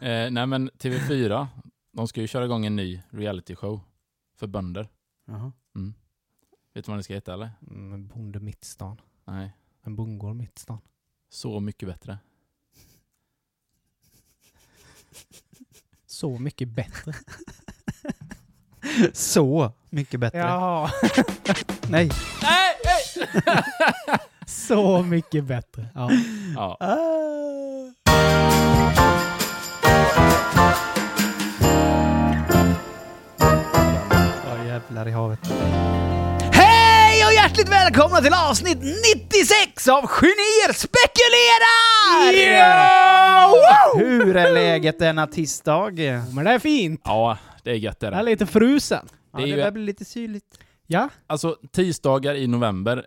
Eh, nej men TV4, de ska ju köra igång en ny reality show för bönder. Jaha. Mm. Vet du vad det ska heta eller? Mm, en bonde mitt stan. Nej. En bondgård mitt stan. Så mycket bättre. Så mycket bättre. Så mycket bättre. Jaha. Nej. Nej! nej! Så mycket bättre. Ja. ja. Ja, jävlar i havet. Hej och hjärtligt välkomna till avsnitt 96 av Genier spekulerar! Hur är läget denna tisdag? Ja, Men det är fint. ja, det är gött det Jag är lite frusen. Det är det ju- börjar bli lite syrligt. Ja. Alltså tisdagar i november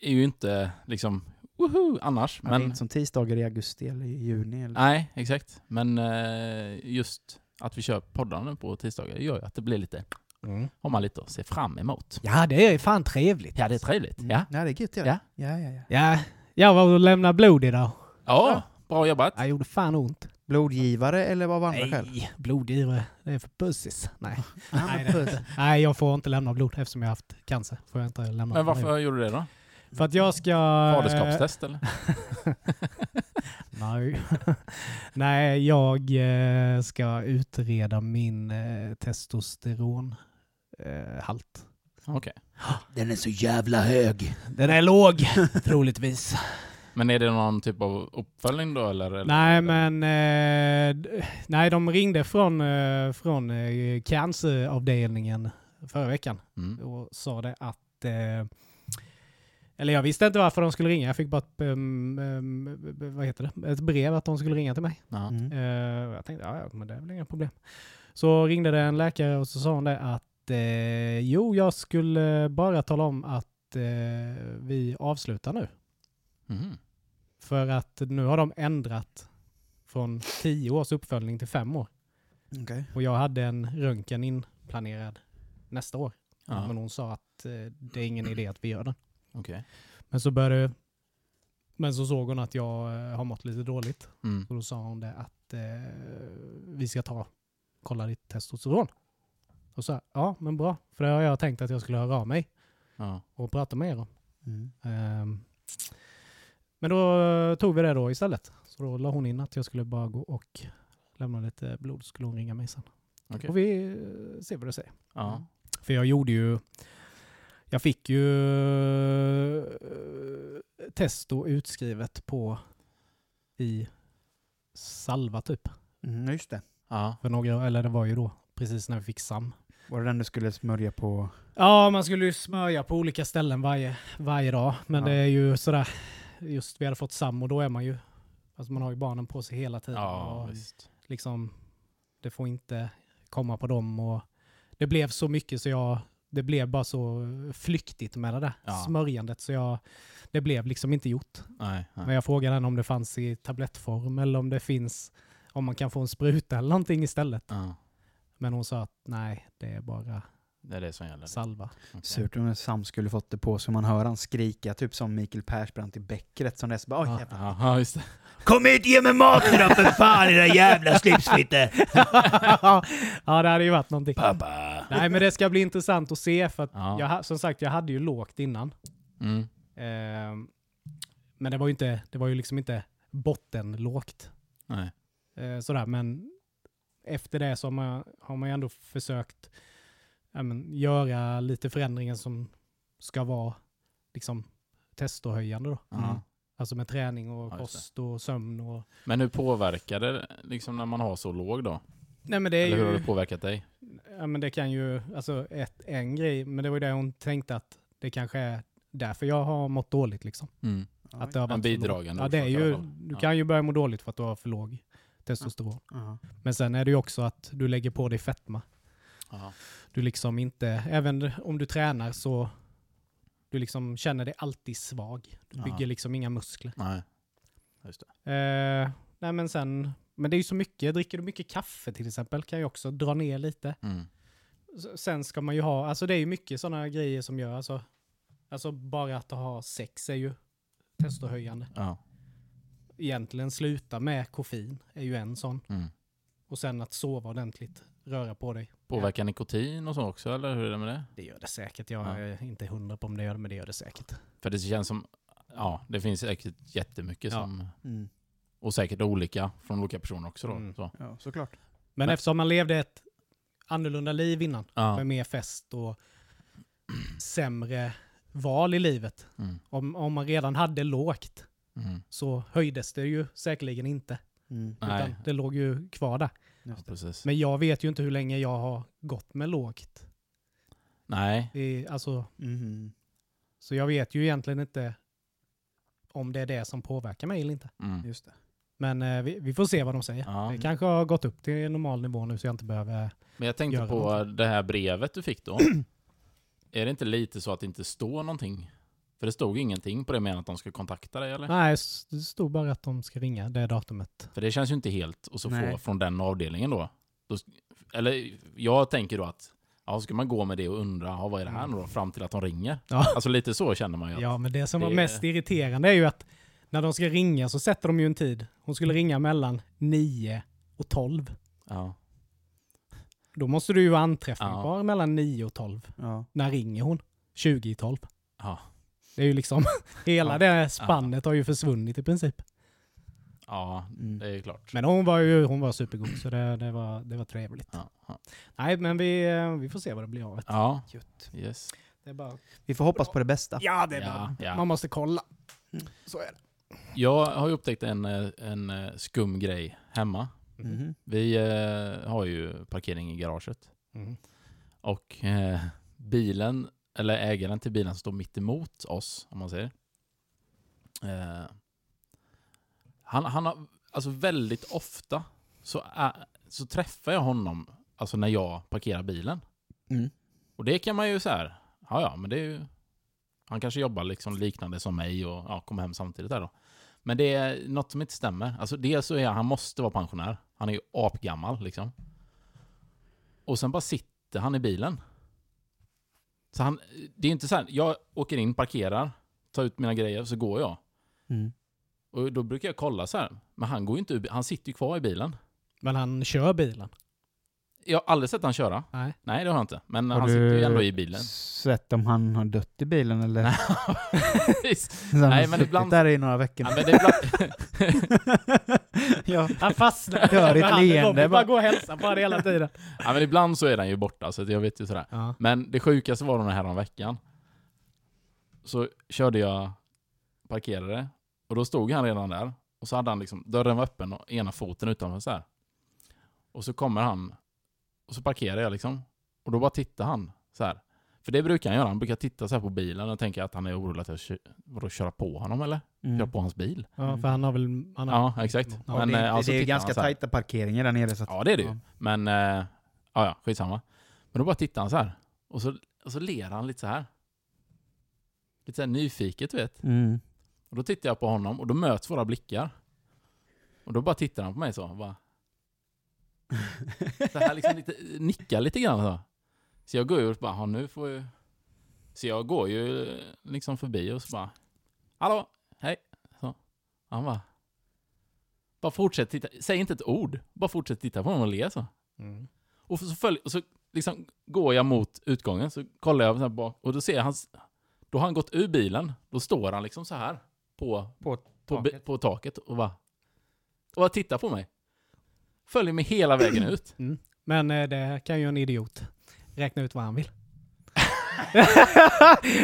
är ju inte liksom woho annars. Men... Det är inte som tisdagar i augusti eller i juni. Eller... nej, exakt. Men eh, just att vi kör poddarna på tisdagar gör ju att det blir lite, har man lite att se fram emot. Ja, det är fan trevligt. Ja, det är trevligt. Mm. Ja. ja, det är gött. Ja. Ja. Ja, ja, ja. Ja, jag var och lämnade blod idag. Ja, bra jobbat. Jag gjorde fan ont. Blodgivare eller vad var andra skäl? Nej, blodgivare. Det är för pussis. Nej. Ja, Nej, det jag får inte lämna blod eftersom jag har haft cancer. Får jag inte lämna Men blod. varför gjorde du det då? För att jag ska... Faderskapstest eller? Nej. Nej, jag eh, ska utreda min eh, testosteronhalt. Eh, halt. Okej. Den är så jävla hög. Den är låg, troligtvis. Men är det någon typ av uppföljning då eller? eller Nej, eller? men... Eh, d- nej, de ringde från, eh, från eh, canceravdelningen förra veckan Mm. och sa det att... Eh, eller jag visste inte varför de skulle ringa. Jag fick bara ett, um, um, vad heter det? ett brev att de skulle ringa till mig. Ja. Mm. Eh, jag tänkte, ja, ja, men det är väl inga problem. Så ringde det en läkare och så sa hon det att eh, jo, jag skulle bara tala om att eh, vi avslutar nu. Mhm. För att nu har de ändrat från tio års uppföljning till fem år. Okej. Och jag hade en röntgen inplanerad nästa år. Ja. Men hon sa att eh, det är ingen idé att vi gör den. Okej. Men så började men så såg hon att jag eh, har mått lite dåligt. Mm. Och då sa hon det att eh, vi ska ta, kolla ditt testosteron. Och så ja men bra. För det har jag tänkt att jag skulle höra av mig Ja. och prata med er om. Mm. Ehm, men då eh, tog vi det då istället. Så då la hon in att jag skulle bara gå och lämna lite blod så skulle hon ringa mig sen. Okej. Och vi eh, ser vad det säger. Ja. För jag gjorde ju, jag fick ju eh, testo utskrivet på i salva typ. Mm, just det. Ja. För några, eller det var ju då precis när vi fick SAM. Var det den du skulle smörja på? Ja, man skulle ju smörja på olika ställen varje, varje dag. Men Ja. det är ju sådär, just vi hade fått SAM och då är man ju, alltså man har ju barnen på sig hela tiden. Ja, och visst. liksom, det får inte komma på dem och det blev så mycket så jag, det blev bara så flyktigt med det där Ja. smörjandet så jag, det blev liksom inte gjort. Nej. nej. Men jag frågade henne om det fanns i tablettform eller om det finns, om man kan få en spruta eller någonting istället. Ja. Men hon sa att nej, det är bara Det är det som gäller. salva. Okej. Surt om Sam skulle fått det på så man hör han skrika typ som Mikael Persbrandt i Bäckret som bara, oj Ja. jävlar. Just det. Kom hit, ge mig maten då för fan era jävla slipsfitte! ja, det hade ju varit någonting. Pappa. Nej, men det ska bli intressant att se för att Ja. jag, som sagt, jag hade ju lågt innan. Mm. Ehm, men det var ju inte, det var ju liksom inte bottenlågt. Nej. Eh, sådär, men efter det så har man, har man ju ändå försökt men, göra lite förändringar som ska vara liksom testohöjande då. Ja. Alltså med träning och Ja, kost och sömn och... Men hur påverkar det liksom när man har så låg då? Nej men det är Eller hur har ju... det påverkat dig? Ja men det kan ju, alltså ett, en grej, men det var ju det hon tänkte att det kanske är därför jag har mått dåligt liksom. Mm. Att det har En varit lågt. bidragande Ja det är ju, du Ja. kan ju börja må dåligt för att du har för låg testosteron. Ja. Men sen är det ju också att du lägger på dig fetma. Ja. Du liksom inte, även om du tränar så du liksom känner dig alltid svag. Du bygger liksom inga muskler. Nej. Just det. Eh, nej men sen, men det är ju så mycket, dricker du mycket kaffe till exempel kan ju också dra ner lite. Mm. Sen ska man ju ha, alltså det är ju mycket sådana grejer som gör, alltså, alltså bara att ha sex är ju testohöjande. Ja. Egentligen sluta med koffein är ju en sån. Mm. Och sen att sova ordentligt, röra på dig. Påverkar nikotin och så också, eller hur är det med det? Det gör det säkert. Jag Ja. är inte hundra på om det gör det, men det gör det säkert. För det känns som, ja, det finns säkert jättemycket Ja. som, Mm. och säkert olika från olika personer också då. Mm. Så. Ja, såklart. Men, Men- eftersom man levde ett annorlunda liv innan, Ja. med mer fest och sämre val i livet. Mm. Om, om man redan hade lågt Mm. så höjdes det ju säkerligen inte. Mm. Nej, Utan det låg ju kvar där. ja. Men jag vet ju inte hur länge jag har gått med lågt. Nej, Det alltså, Mhm. så jag vet ju egentligen inte om det är det som påverkar mig eller inte. mm. Just det. Men eh, vi, vi får se vad de säger. Ja. Det kanske har gått upp till normal nivå nu så jag inte behöver... Men jag tänkte på någonting. det här brevet du fick då. är det inte lite så att det inte står någonting? För det stod ingenting på det med att de ska kontakta dig eller? Nej, det stod bara att de ska ringa det datumet. För det känns ju inte helt och så få från den avdelningen då. då. Eller jag tänker då att Ja, ska man gå med det och undra, ja, vad är det här nu då? Fram till att de ringer. Ja. Alltså lite så känner man ju. att- Ja, men det som var det- mest irriterande är ju att när de ska ringa så sätter de ju en tid. Hon skulle ringa mellan 9 och 12. Ja. Då måste du ju vara anträffningsbar mellan 9 och 12. Ja. När ringer hon? 20 i 12. Ja. Det är ju liksom, hela Ja. det spannet har ju försvunnit i princip. ja, Mm. det är klart. Men hon var ju hon var supergod så det, det, var, det var trevligt. Ja, ja. Nej, men vi, eh, vi får se vad det blir av det. ja. Yes. Det är bara... Vi får hoppas på det bästa. Ja, det är Ja, bara... ja. Man måste kolla. Mm. Så är det. Jag har ju upptäckt en, eh, en eh, skum grej hemma. Mhm. Vi eh, har ju parkering i garaget. Mm. Och eh, bilen, eller ägaren till bilen som står mitt emot oss, om man säger. Eh, han, han har, alltså väldigt ofta så, är, så träffar jag honom, alltså när jag parkerar bilen. Mm. Och det kan man ju så här, ja ja, men det är ju, han kanske jobbar liksom liknande som mig och ja, kommer hem samtidigt där då. Men det är något som inte stämmer. Alltså dels så är han, han måste vara pensionär. Han är ju apgammal liksom. Och sen bara sitter han i bilen. Så han, det är inte så här, jag åker in, parkerar, tar ut mina grejer och så går jag. Mm. Och då brukar jag kolla så här, men han går ju inte han sitter ju kvar i bilen. Men han kör bilen. Jag har aldrig sett han köra. Nej. Nej, det har jag inte. Men Har han du sitter ju ändå i bilen. Sett om han har dött i bilen eller? Så han har Nej, men suttit ibland- där i några veckor. ja, men det är ibland, ja. Han fastnar. Hör ett han- leende Robin bara. bara går och hälsar på honom hela tiden. ja, men ibland så är han ju borta, så att jag vet ju sådär. Ja. Men det sjukaste var den här om veckan. Så körde jag, parkerade, och då stod han redan där. Och så hade han liksom, dörren var öppen och ena foten utanför så här. Och så kommer han, och så parkerar jag liksom. Och då bara tittar han så här. För det brukar han göra, han brukar titta så här på bilen och tänka att han är orolig att jag kö- vadå, köra på honom eller? Köra Mm. på hans bil. ja, för han har väl... Han har, Ja, exakt. Ja, Men, det, eh, är- alltså det är ganska tajta parkeringar där nere. Så att, Ja, det är det ju. Ja. Men, eh, ja, ja, skitsamma. Men då bara tittar han så här. Och så, och så ler han lite så här. Lite så här nyfiket, du vet. Mm. Och då tittar jag på honom och då möts våra blickar. Och då bara tittar han på mig så. Bara, så här liksom lite, nickar lite grann så. Så jag går ju och bara, "Ja, nu får ju... Så jag går ju liksom förbi och så bara, hallå, hej. Så. Han bara, bara fortsätt titta, säg inte ett ord, bara fortsätt titta på honom och le så. Mm. Och så, följ, och så liksom går jag mot utgången, så kollar jag så bak, och då ser jag hans... Då har han gått ur bilen, då står han liksom så här på, På på, taket. på taket och bara... Och bara tittar på mig. Följer mig hela vägen ut. Men eh, det kan ju en idiot räkna ut vad han vill.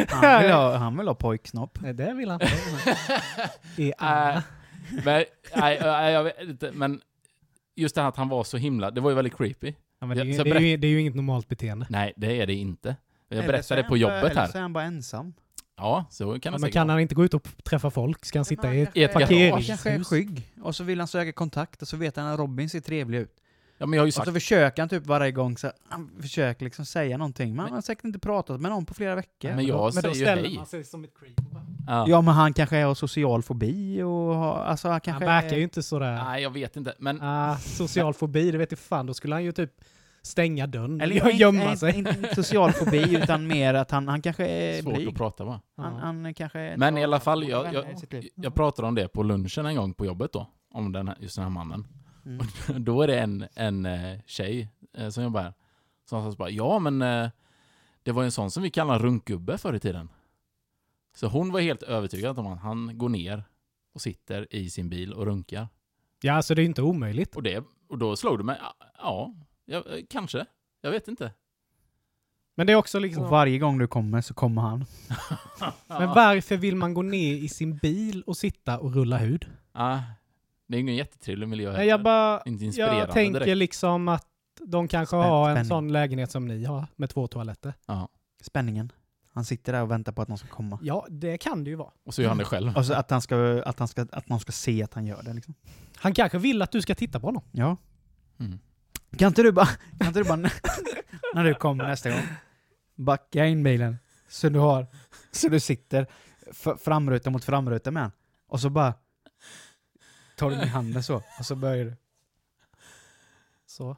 Han vill ha, han vill ha pojksnopp. Nej, det vill han inte. I Äh, alla. men, nej, nej, jag vet inte, men just det här att han var så himla... Det var ju väldigt creepy. Ja, men det, är ju- så det, är ju, det är ju inget normalt beteende. Nej, det är det inte. Jag Eller så är berättade han på bara- jobbet Eller här. så är han bara ensam. Ja, så kan det men säkert kan vara. han inte gå ut och träffa folk? Ska han sitta i ett I ett Han kanske är skygg. Och så vill han söka kontakt och så vet han att Robin ser trevlig ut. Ja, men jag har ju Och sagt... så försöker han typ varje gång så han försöker liksom säga någonting. Men han har säkert inte pratat med någon på flera veckor. Men jag men då säger ju ställer hej. man sig som ett creep. Ja. Ja men han kanske har social fobi och har, alltså han Han kanske... verkar ju inte sådär... Nej, jag vet inte. Men Ah, social fobi, det vet jag fan. Då skulle han ju typ stänga dörren Eller och inte- gömma inte, sig. Inte, inte social fobi utan mer att han, han kanske är svårt blyg. att prata bara. Han, han kanske... Men i alla fall, jag, jag, jag pratade om det på lunchen en gång på jobbet då. Om den här, just den här mannen. Mm. Då är det en, en eh, tjej eh, som jobbar här. Som sa bara, ja men eh, det var en sån som vi kallar runkgubbe förr i tiden. Så hon var helt övertygad om att han går ner och sitter i sin bil och runkar. Ja, alltså det är inte omöjligt. Och, det, och då slog det mig, ja, ja, eh, kanske. Jag vet inte. Men det är också liksom... Och varje gång du kommer så kommer han. Men varför vill man gå ner i sin bil och sitta och rulla hud? Ja, det är ingen jättetrevlig miljö Nej, jag bara... Inte inspirerande Jag tänker direkt. liksom att de kanske Spänn- har en spänning. sån lägenhet som ni har, med två toaletter. Ja. Spänningen. Han sitter där och väntar på att någon ska komma. Ja, det kan det ju vara. Och så gör han det själv. Och så att, han ska, att, han ska, att någon ska se att han gör det liksom. Han kanske vill att du ska titta på honom. Ja. Mm. Kan inte du bara, kan inte du bara när du kommer nästa gång, backa in bilen så du har, så du sitter framruta mot framruta med han. Och så bara tar du med handen så, och så börjar du. Så.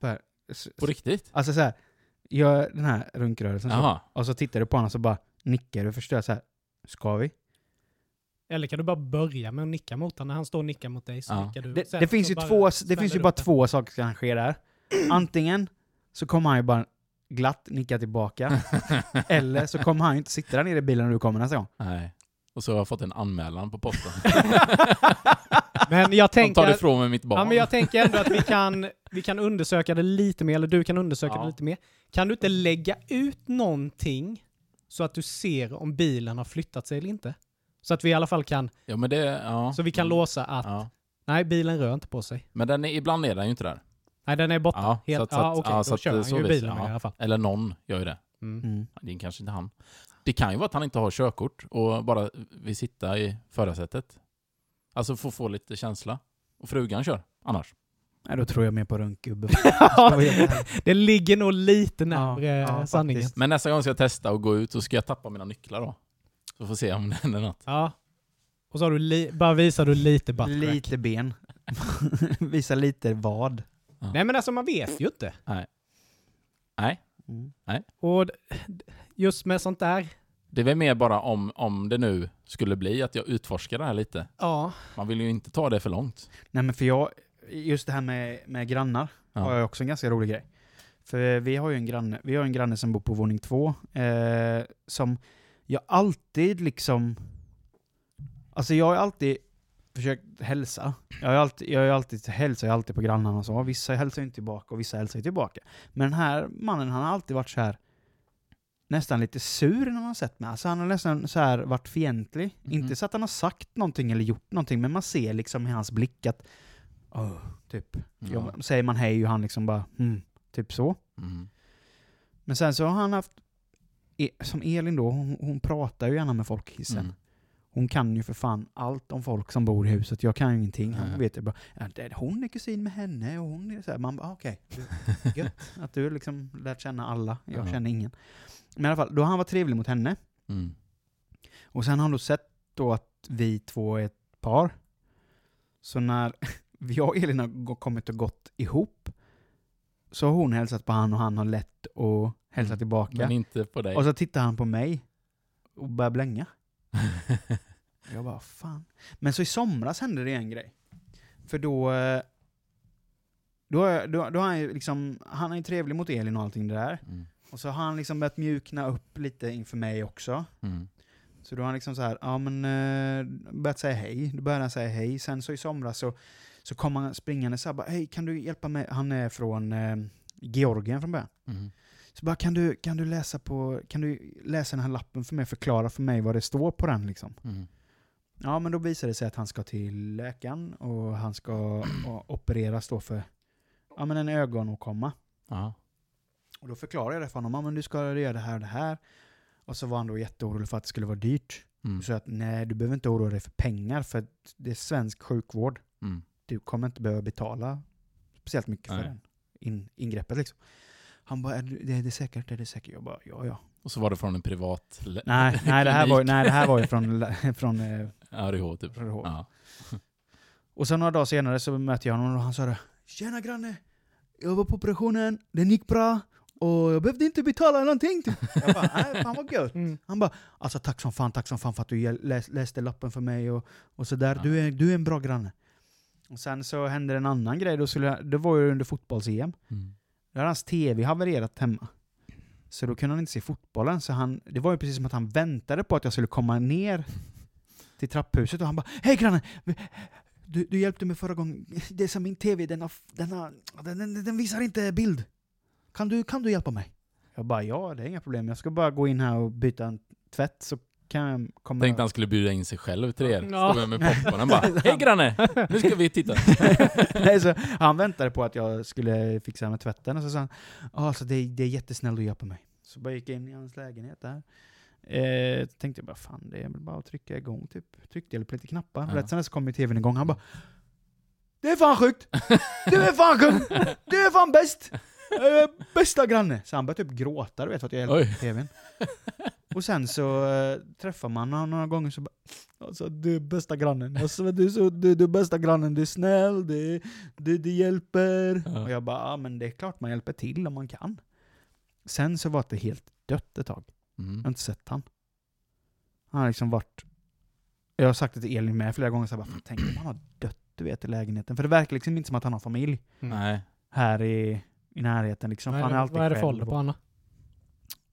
Bara, s- På riktigt? alltså så här, gör den här runkrörelsen så. Och så tittar du på honom och så bara nickar du förstår så här. Ska vi? Eller kan du bara börja med att nicka mot honom? När han står och nickar mot dig så Ja. nickar du. Det, Sen det finns ju bara två, det finns ju bara två saker som kan ske där. Antingen så kommer han ju bara glatt nicka tillbaka. Eller så kommer han ju inte sitta där nere i bilen när du kommer nästa gång. Nej. Och så har jag fått en anmälan på posten. Men jag De tar tänker... ifrån mig mitt barn. Ja, men jag tänker ändå att vi kan, vi kan undersöka det lite mer, eller du kan undersöka Ja. det lite mer. Kan du inte lägga ut någonting så att du ser om bilen har flyttat sig eller inte? Så att vi i alla fall kan, Ja, men det, ja. så vi kan Mm. låsa att Ja. nej, bilen rör inte på sig. Men den är, ibland är den ju inte där. Nej, den är borta. Ja, Helt, så att- ja, okej, ja, då så kör han så ju bilen med ja. i alla fall. Eller någon gör ju det. Mm. Mm. Det är kanske inte han. Det kan ju vara att han inte har körkort och bara vill sitta i förarsätet. Alltså få få lite känsla. Och frugan kör annars. Nej, då tror jag mer på runkgubbe. Det ligger nog lite närmare ja, sanningen. faktiskt. Men nästa gång ska jag testa och gå ut så ska jag tappa mina nycklar då. Så får se om det händer något. Ja. Och så har du li- bara visar du lite butt crack. Lite ben. Visa lite vad. Nej men alltså man vet ju inte. Nej. Mm. Och d- just med sånt där, Det är väl mer bara om, om det nu skulle bli att jag utforskar det här lite. ja. Man vill ju inte ta det för långt. Nej men för jag, just det här med, med grannar Ja. har jag också en ganska rolig grej. För vi har ju en granne, vi har en granne som bor på våning två, eh, som jag alltid liksom, alltså jag har alltid försökt hälsa. Jag har alltid, jag har alltid hälsar ju alltid på grannarna och så. Vissa hälsar inte tillbaka och vissa hälsar tillbaka. Men den här mannen, han har alltid varit så här nästan lite sur när man har sett mig. Alltså han har nästan så här varit fientlig. Mhm. Inte så att han har sagt någonting eller gjort någonting, men man ser liksom i hans blick att Åh, typ. Ja. Säger man hej och han liksom bara mm, typ så. Mm. Men sen så har han haft, som Elin då, hon, hon pratar ju gärna med folk hissen. Mm. Hon kan ju för fan allt om folk som bor i huset. Jag kan ju ingenting. Hon vet ju bara, hon är kusin med henne och hon är så här. Man bara, okej. du- Gött. Att du liksom lärt känna alla. Jag Ja. känner ingen. Men i alla fall, då har han varit trevlig mot henne. Mm. Och sen har han då sett då att vi två är ett par. Så när jag och Elin har kommit och gått ihop så har hon hälsat på han och han har lätt att hälsa Mm. tillbaka. Men inte på dig. Och så tittar han på mig och börjar blänga. Jag bara, fan. Men så i somras hände det en grej. För då... eh, då, då har han ju liksom, han är ju trevlig mot Elin och allting det där. Mm. Och så har han liksom börjat mjukna upp lite inför mig också. Mm. Så då har han liksom så här, ja men, eh, börjat säga hej. Då började han säga hej. Sen så i somras så, så kom han springande så här, bara, hej kan du hjälpa mig? Han är från eh, Georgien från början. Mm. Så bara, kan du, kan du läsa på, kan du läsa den här lappen för mig och förklara för mig vad det står på den liksom? Mm. Ja, men då visar det sig att han ska till läkaren och han ska opereras då för ja, men en ögonåkomma. Ja. Och då förklarar jag det för honom, ja men du ska göra det här och det här. Och så var han då jätteorolig för att det skulle vara dyrt. Mm. Så att nej, du behöver inte oroa dig för pengar för det är svensk sjukvård. Mm. Du kommer inte behöva betala speciellt mycket för Nej. den in, ingreppet liksom. Han bara, är det, det är det säkert? Är det säkert? Jag bara, ja ja. Och så var det från en privat Nej, nej, det här var, nej det här var ju från, från eh, RIH typ. RH. Ja. Och sen några dagar senare så mötte jag honom och han sa det. Tjena granne! Jag var på operationen, den gick bra och jag behövde inte betala någonting. Typ. Jag bara, nej fan vad gött. Mm. Han bara, alltså tack som fan, tack som fan för att du läs, läste lappen för mig och, och sådär. Ja. Du, är, du är en bra granne. Och sen så hände en annan grej, då skulle det var ju under fotbolls-EM. Mm. Då hade hans TV havererat hemma. Så då kunde han inte se fotbollen, så han, det var ju precis som att han väntade på att jag skulle komma ner till trapphuset och han bara Hej granne! Du, du hjälpte mig förra gången, det är som min TV, den, har, den, har, den, den visar inte bild. Kan du, kan du hjälpa mig? Jag bara ja, det är inga problem, jag ska bara gå in här och byta en tvätt så kan komma Tänkte han skulle bjuda in sig själv till er. Ja. Stå med popcornen bara Hej granne! Nu ska vi titta. Nej, så han väntade på att jag skulle fixa med tvätten och så sa han alltså, det, är- det är jättesnällt att hjälpa mig. Så bara gick jag in i hans lägenhet där. Eh, tänkte jag bara fan det är väl bara att trycka igång typ. Tryckte jag på lite knappar. Ja. Rätt sen så kom ju tvn igång. Han bara Det är fan sjukt! Du är fan kung! Du är fan bäst! Eh, bästa granne! Så han började typ gråta du vet för att jag hjälpte Oj. tvn. Och sen så eh, träffar man honom några gånger så bara Alltså du är bästa grannen. Alltså, du, är så, du, du är bästa grannen, du är snäll, du, du, du hjälper. Ja. Och jag bara, ja men det är klart man hjälper till om man kan. Sen så var det helt dött ett tag. Jag Mm. har inte sett han. Han har liksom varit... Jag har sagt det till Elin med flera gånger, så jag bara, tänk om han har dött du vet i lägenheten. För det verkar liksom inte som att han har familj Nej. här i, i närheten liksom. Är, han är alltid vad är det för ålder på honom?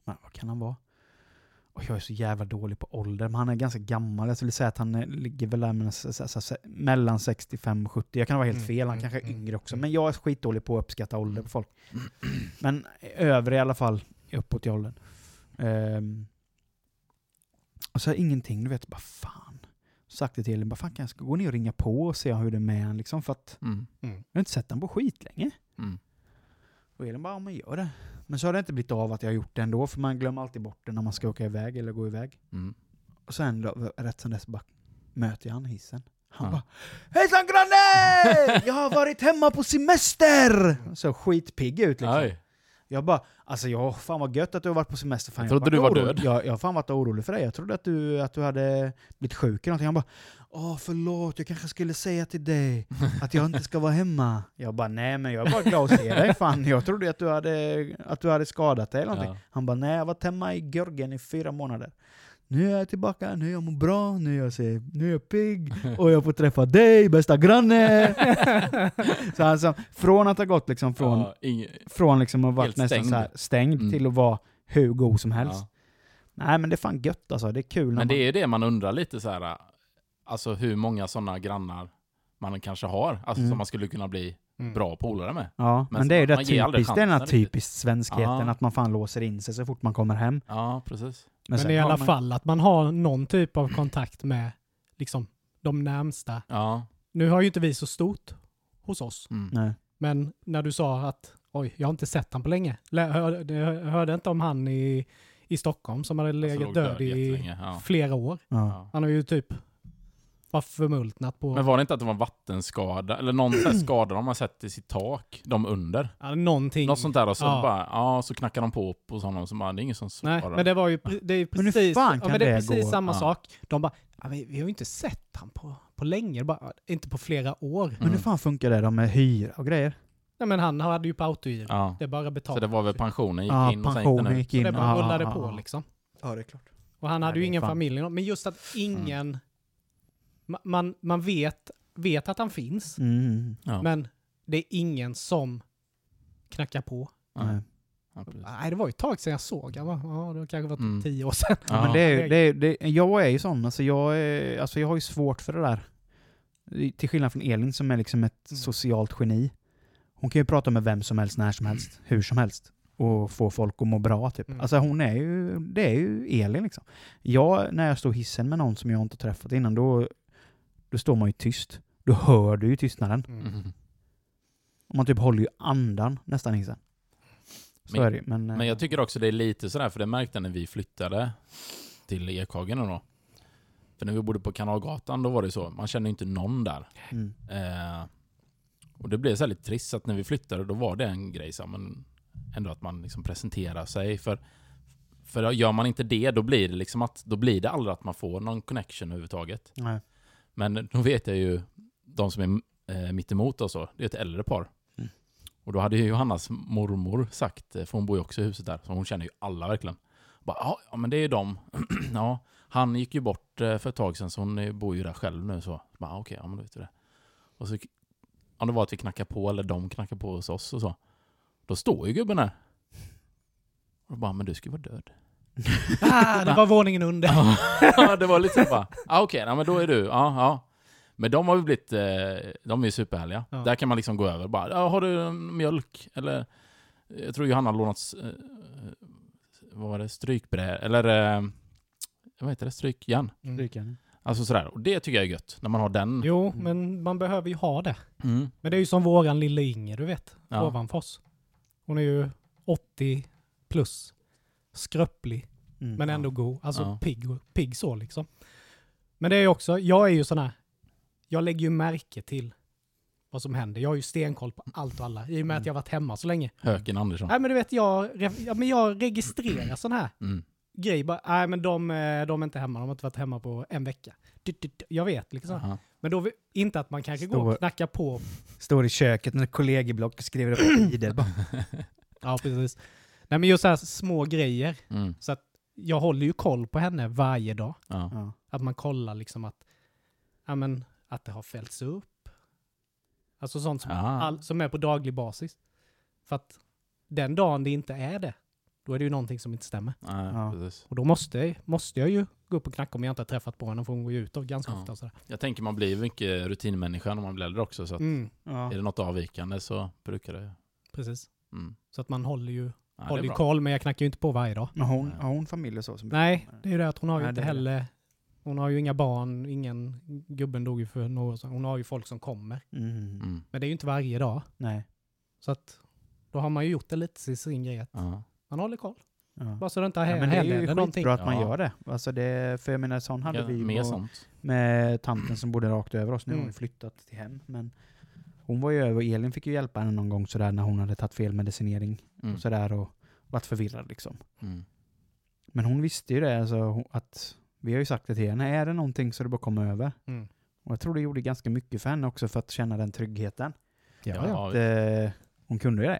Men vad kan han vara? Och jag är så jävla dålig på ålder, men han är ganska gammal. Jag skulle säga att han är, ligger väl mellan, s- s- s- mellan 65 och 70. Jag kan vara helt Mm, fel, han mm, kanske är mm, yngre också. mm. Men jag är skitdålig på att uppskatta ålder på folk. Men övre i alla fall, uppåt i åldern. Ehm, och så ingenting, du vet, bara fan. Sagt det till Elin, bara fan kan jag ska gå ner och ringa på och se hur det är med han liksom. För att Mm. jag har inte sett han på skit länge. Mm. Och Elin bara, ja men gör det. Men så har det inte blivit av att jag har gjort det ändå, för man glömmer alltid bort det när man ska åka iväg eller gå iväg. Mm. Och sen då, rätt som dess bara möter jag han hissen. Han Ja. bara Hejsan granne! Jag har varit hemma på semester! Så skitpigg ut liksom. Oj. Jag bara, alltså ja, fan vad gött att du har varit på semester. Fan, Jag trodde har du var orolig. död. Jag, jag har fan varit orolig för dig. Jag trodde att du, att du hade blivit sjuk eller någonting. Han bara, åh förlåt, jag kanske skulle säga till dig att jag inte ska vara hemma. Jag bara, nej men jag är bara glad att se dig. Fan, jag trodde att du hade, att du hade skadat dig eller någonting. Ja. Han bara, nej jag har varit hemma i Görgen i fyra månader. Nu är jag tillbaka, nu är jag mår bra, nu är jag, ser, nu är jag pigg och jag får träffa dig, bästa granne! så alltså, från att ha gått liksom från, Ja, ing- från liksom att ha varit nästan stängd. så här stängd Mm. till att vara hur god som helst. ja. Nej men det är fan gött alltså, det är kul när Men man... det är ju det man undrar lite så här. Alltså hur många sådana grannar man kanske har. Alltså Mm. som man skulle kunna bli Mm. bra polare med. Ja, men, men det är ju man det typiskt, det är den här typiskt svenskheten, Ja. att man fan låser in sig så fort man kommer hem. Ja, precis. Men, sen i alla man- fall att man har någon typ av kontakt med liksom, de närmsta. Ja. Nu har ju inte vi så stort hos oss, Mm. Nej. men när du sa att oj, jag har inte sett han på länge. Lä- hörde, jag hörde inte om han i, i Stockholm som hade legat låg död i Ja. flera år. Ja. Han har ju typ varit förmultnat på Men var det inte att det var en vattenskada? Eller någon sån här skada de har sett i sitt tak? De under? ja, någonting. Något sånt där och så Ja. bara, ja, så knackar de på hos honom så bara, det är ingen som Nej, svarar. men det var ju det är ju Men precis, fan ja, kan men det är precis gå? samma Ja. sak. De bara, ja, vi, vi har ju inte sett han på, på länge, bara, inte på flera år. Men hur Mm. fan funkar det då med hyra och grejer? Nej, men han hade ju på autogiro. Ja. Det bara Så betalt. det var väl pensionen gick Ja, in och sen gick den pensionen gick Så in. det bara Ja, rullade ja, på ja. liksom. Ja, det är klart. Och han Nej, hade ju det är ingen fan- familj. Men just att ingen... ma- Man, man vet, vet att han finns, Mm. Ja. men det är ingen som knackar på. Nej. Ja. Nej, det var ju ett tag sedan jag såg han. va? Ja, det har kanske varit Mm. tio år sedan. Ja, men det är, det är, det, jag är ju sån, alltså jag, är, alltså jag har ju svårt för det där. Till skillnad från Elin som är liksom ett Mm. socialt geni. Hon kan ju prata med vem som helst, när som helst, hur som helst. Och få folk att må bra typ. Mm. Alltså hon är ju, det är ju Elin liksom. Jag, när jag står hissen med någon som jag inte träffat innan, då, då står man ju tyst. Då hör du ju tystnaden. Mm. Mhm. Och man typ håller ju andan nästan hissen. Så Men- är det men... eh, Men jag tycker också det är lite sådär, för det märkte jag när vi flyttade till Ekhagen då. För när vi bodde på Kanalgatan, då var det så. Man kände inte någon där. Mm. Eh, och det blev så här lite trist att när vi flyttade, då var det en grej så, men ändå att man liksom presenterar sig. För, för gör man inte det, då blir det liksom att, då blir det aldrig att man får någon connection överhuvudtaget. Nej. Men då vet jag ju, de som är eh, mitt emot oss då, det är ett äldre par. Mm. Och då hade ju Johannas mormor sagt, eh, för hon bor ju också i huset där, så hon känner ju alla verkligen. Bara, ja, men det är ju de. ja, han gick ju bort eh, för ett tag sedan så hon bor ju där själv nu så. Bara, okej, ja men då vet vi det. Och så om det var att vi knackade på eller de knackade på hos oss och så. Då står ju gubben där. Och bara, men du ska ju vara död. Ah, det var våningen under. Ja, det var lite så bara, ah, okej, okay, men då är du, ja, ja. Men de har ju blivit, eh, de är ju superhärliga. Ja. Där kan man liksom gå över bara, ja, har du en mjölk? Eller, jag tror Johanna har lånat, eh, vad var det, strykbrä, eller eh, vad heter det, strykjärn? Mm. Strykjärn. Alltså sådär, och det tycker jag är gött, när man har den. Jo, men man behöver ju ha det. Mm. Men det är ju som våran lilla Inger, du vet. Ja. Ovanfors. Hon är ju 80 plus. Skröplig, Mm. men ändå god. Alltså Ja. pigg, pigg så liksom. Men det är ju också, jag är ju sån här, jag lägger ju märke till vad som händer. Jag har ju stenkoll på allt och alla, i och med att jag har varit hemma så länge. Höken Andersson. Nej men du vet, jag, ja, men jag registrerar sån här Mm. grej. Bara, Nej men de, eh, de är inte hemma, de har inte varit hemma på en vecka. Jag vet liksom. Aha. Men då, inte att man kanske går och knackar på. Står i köket med kollegieblock och skriver upp tider. Ja precis. Nej men just så här små grejer. Mm. Så att jag håller ju koll på henne varje dag. Ja. Ja. Att man kollar liksom att, ja men, att det har fällts upp. Alltså sånt som, Ah. all, som är på daglig basis. För att den dagen det inte är det, då är det ju någonting som inte stämmer. Ja. precis. Och då måste, måste jag ju gå upp och knacka om jag inte har träffat på henne, för hon går ju ut och ganska Ja. ofta. Och sådär. Jag tänker man blir mycket rutinmänniska när man blir äldre också, så att Mm, Ja. är det något avvikande så brukar det... precis. Mm. Så att man håller ju, Ja, håller ju bra. koll, men jag knackar ju inte på varje dag. Men hon, har hon familj och så? Som Nej, det är ju det att hon har ju Nej, inte det är det. heller, hon har ju inga barn, ingen, gubben dog ju för några år sedan. Hon har ju folk som kommer. Mm. Mm. Men det är ju inte varje dag. Nej. Så att då har man ju gjort det lite till sin grej. att Ja. Man håller koll. Ja. Bara så det inte Ja, men det är ju händer någonting. skitbra att man Ja. gör det. Alltså det. För jag menar, sån hade Ja, vi mer på, sånt. med tanten som bodde rakt över oss. Nu har Mm. hon flyttat till hem. Men hon var ju över och Elin fick ju hjälpa henne någon gång sådär när hon hade tagit fel medicinering Mm. och sådär och varit förvirrad liksom. Mm. Men hon visste ju det, alltså, att vi har ju sagt det till henne, är det någonting så är det bara komma över. Mm. Och jag tror det gjorde ganska mycket för henne också för att känna den tryggheten. Ja, Ja, ja. Att, eh, hon kunde ju det.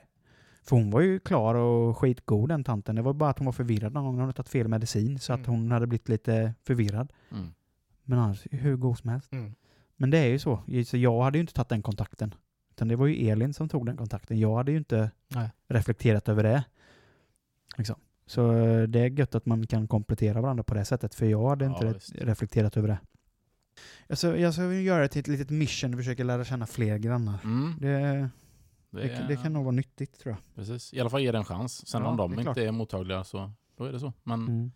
För hon var ju klar och skitgod den tanten. Det var bara att hon var förvirrad någon gång. Hon hade tagit fel medicin så att Mm. hon hade blivit lite förvirrad. Mm. Men annars hur god som helst. Mm. Men det är ju så. Så jag hade ju inte tagit den kontakten. Utan det var ju Elin som tog den kontakten. Jag hade ju inte Nej. reflekterat över det. Liksom. Så eh, det är gött att man kan komplettera varandra på det sättet. För jag hade Ja, inte visst. reflekterat över det. Alltså, jag ska göra det till ett litet mission och försöka lära känna fler grannar. Mm. Det, Det, det, det kan nog vara nyttigt tror jag. Precis. I alla fall ge det en chans. Sen Ja, om de är inte klart. är mottagliga så då är det så. Men Mm.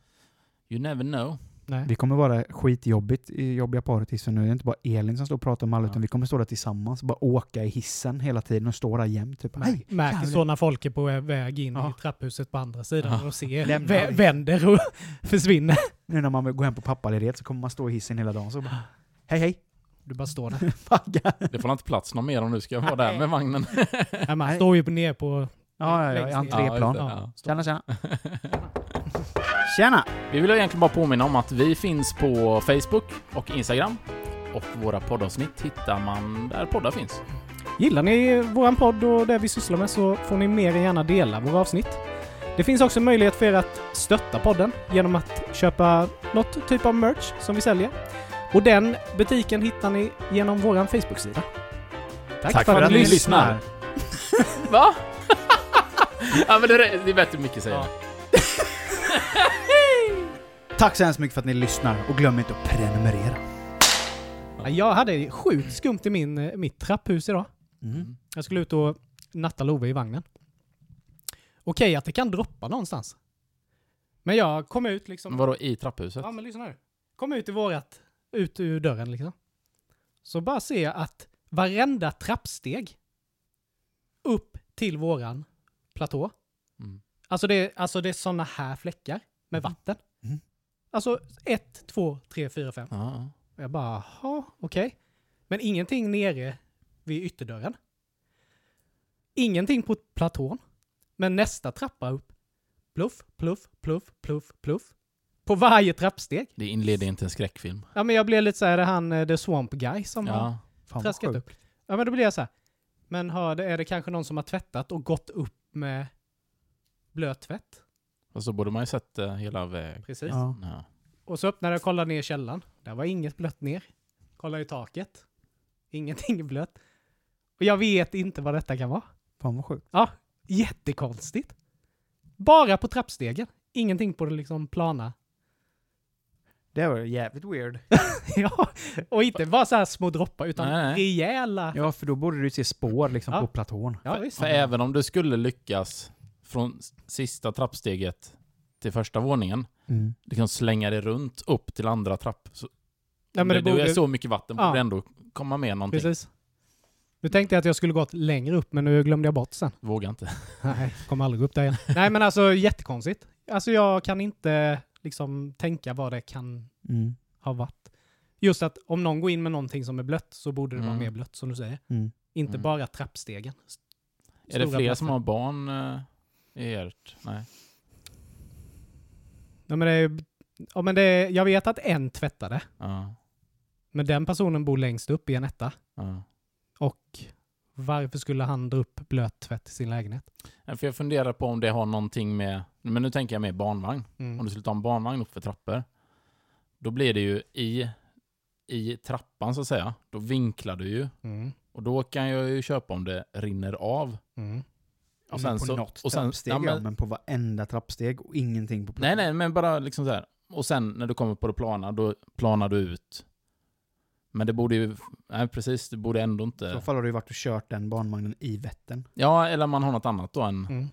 you never know. Nej. Vi kommer vara skitjobbigt i jobbiga paradiset nu. Det är inte bara Elin som står och pratar om alla, Ja. utan vi kommer stå där tillsammans och bara åka i hissen hela tiden och stå där jämt. Typ, Märker jävlar." så när folk är på väg in Ja. i trapphuset på andra sidan Ja. och ser, vänder och försvinner. Nu när man vill gå hem på pappaledighet så kommer man stå i hissen hela dagen så bara, hej hej, Du bara står där. Det får inte plats någon mer om du ska vara där med vagnen. Nej, man står ju ner på... Ja, ja, ja, entréplan. Ja, Ja. Tjena, tjena. Tjena! Vi vill egentligen bara påminna om att vi finns på Facebook och Instagram. Och våra poddavsnitt hittar man där poddar finns. Gillar ni våran podd och det vi sysslar med så får ni mer än gärna dela våra avsnitt. Det finns också möjlighet för er att stötta podden genom att köpa något typ av merch som vi säljer. Och den butiken hittar ni genom våran Facebook-sida. Tack, för, att, ni lyssnar! Va? ja men det är, det är bättre mycket säger. Ja. Tack så hemskt mycket för att ni lyssnar och glöm inte att prenumerera. Ja, Jag hade sjukt skumt i min, eh, mitt trapphus idag. Mm. Jag skulle ut och natta Love i vagnen. Okej att det kan droppa någonstans. Men jag kom ut liksom... Vadå i trapphuset? Ja men lyssna nu. Kom ut i vårat, ut ur dörren liksom. Så bara ser jag att varenda trappsteg upp till våran platå. Mm. Alltså det, är- alltså det är såna här fläckar med Mhm. vatten. Alltså ett, två, tre, fyra, fem. Ja. Och jag bara, jaha, okej. Men ingenting nere vid ytterdörren. Ingenting på platån. Men nästa trappa upp. Pluff, pluff, pluff, pluff, pluff. På varje trappsteg. Det inleder inte en skräckfilm. Ja men jag blev lite såhär, det är han eh, The Swamp Guy som har Ja. Vad traskat upp. Ja men då blir jag så här. Men har är det kanske någon som har tvättat och gått upp med blöt tvätt? Och så borde man ju sett det hela vägen. Precis. Ja. Ja. Och så öppnade jag och kollade ner källaren. Där var inget blött ner. Kollade i taket. Ingenting blött. Och jag vet inte vad detta kan vara. Fan vad sjukt. Ja, jättekonstigt. Bara på trappstegen. Ingenting på det liksom plana. Det var jävligt weird. ja, och inte bara så här små droppar utan Nej, nej. rejäla. Ja, för då borde du se spår liksom Ja. på platån. Ja, för, visst. för även om du skulle lyckas från sista trappsteget till första våningen, Mm. liksom slänga det runt upp till andra trapp. Så, men det det, borde- är så mycket vatten, Ja. borde ändå komma med någonting. Precis. Nu tänkte jag att jag skulle gått längre upp, men nu glömde jag bort sen. Vågar inte. Nej, kommer aldrig upp där igen. Nej, men alltså jättekonstigt. Alltså jag kan inte liksom tänka vad det kan Mm. ha varit. Just att om någon går in med någonting som är blött så borde det vara Mm. mer blött, som du säger. Mm. Inte Mm. bara trappstegen. Är det Stora fler som har barn eh, i ert? Nej. Ja, men det är, ja, men det är, jag vet att en tvättade, Ja. men den personen bor längst upp i en etta. ja. Och varför skulle han dra upp blöt tvätt i sin lägenhet? Ja, För jag funderar på om det har någonting med, men nu tänker jag med barnvagn. Mm. Om du skulle ta en barnvagn upp för trappor, då blir det ju i, i trappan så att säga. Då vinklar du ju. Mm. Och då kan jag ju köpa om det rinner av. Mm. Ja, Och men sen på så- något och sen- trappsteg, ja, ja, men- men på varenda trappsteg och ingenting på Nej, nej, men bara liksom så här. Och sen när du kommer på det plana, då planar du ut. Men det borde ju, nej precis, det borde ändå I inte... så fall har du ju varit och kört den barnvagnen i Vättern. Ja, eller man har något annat då än Mm.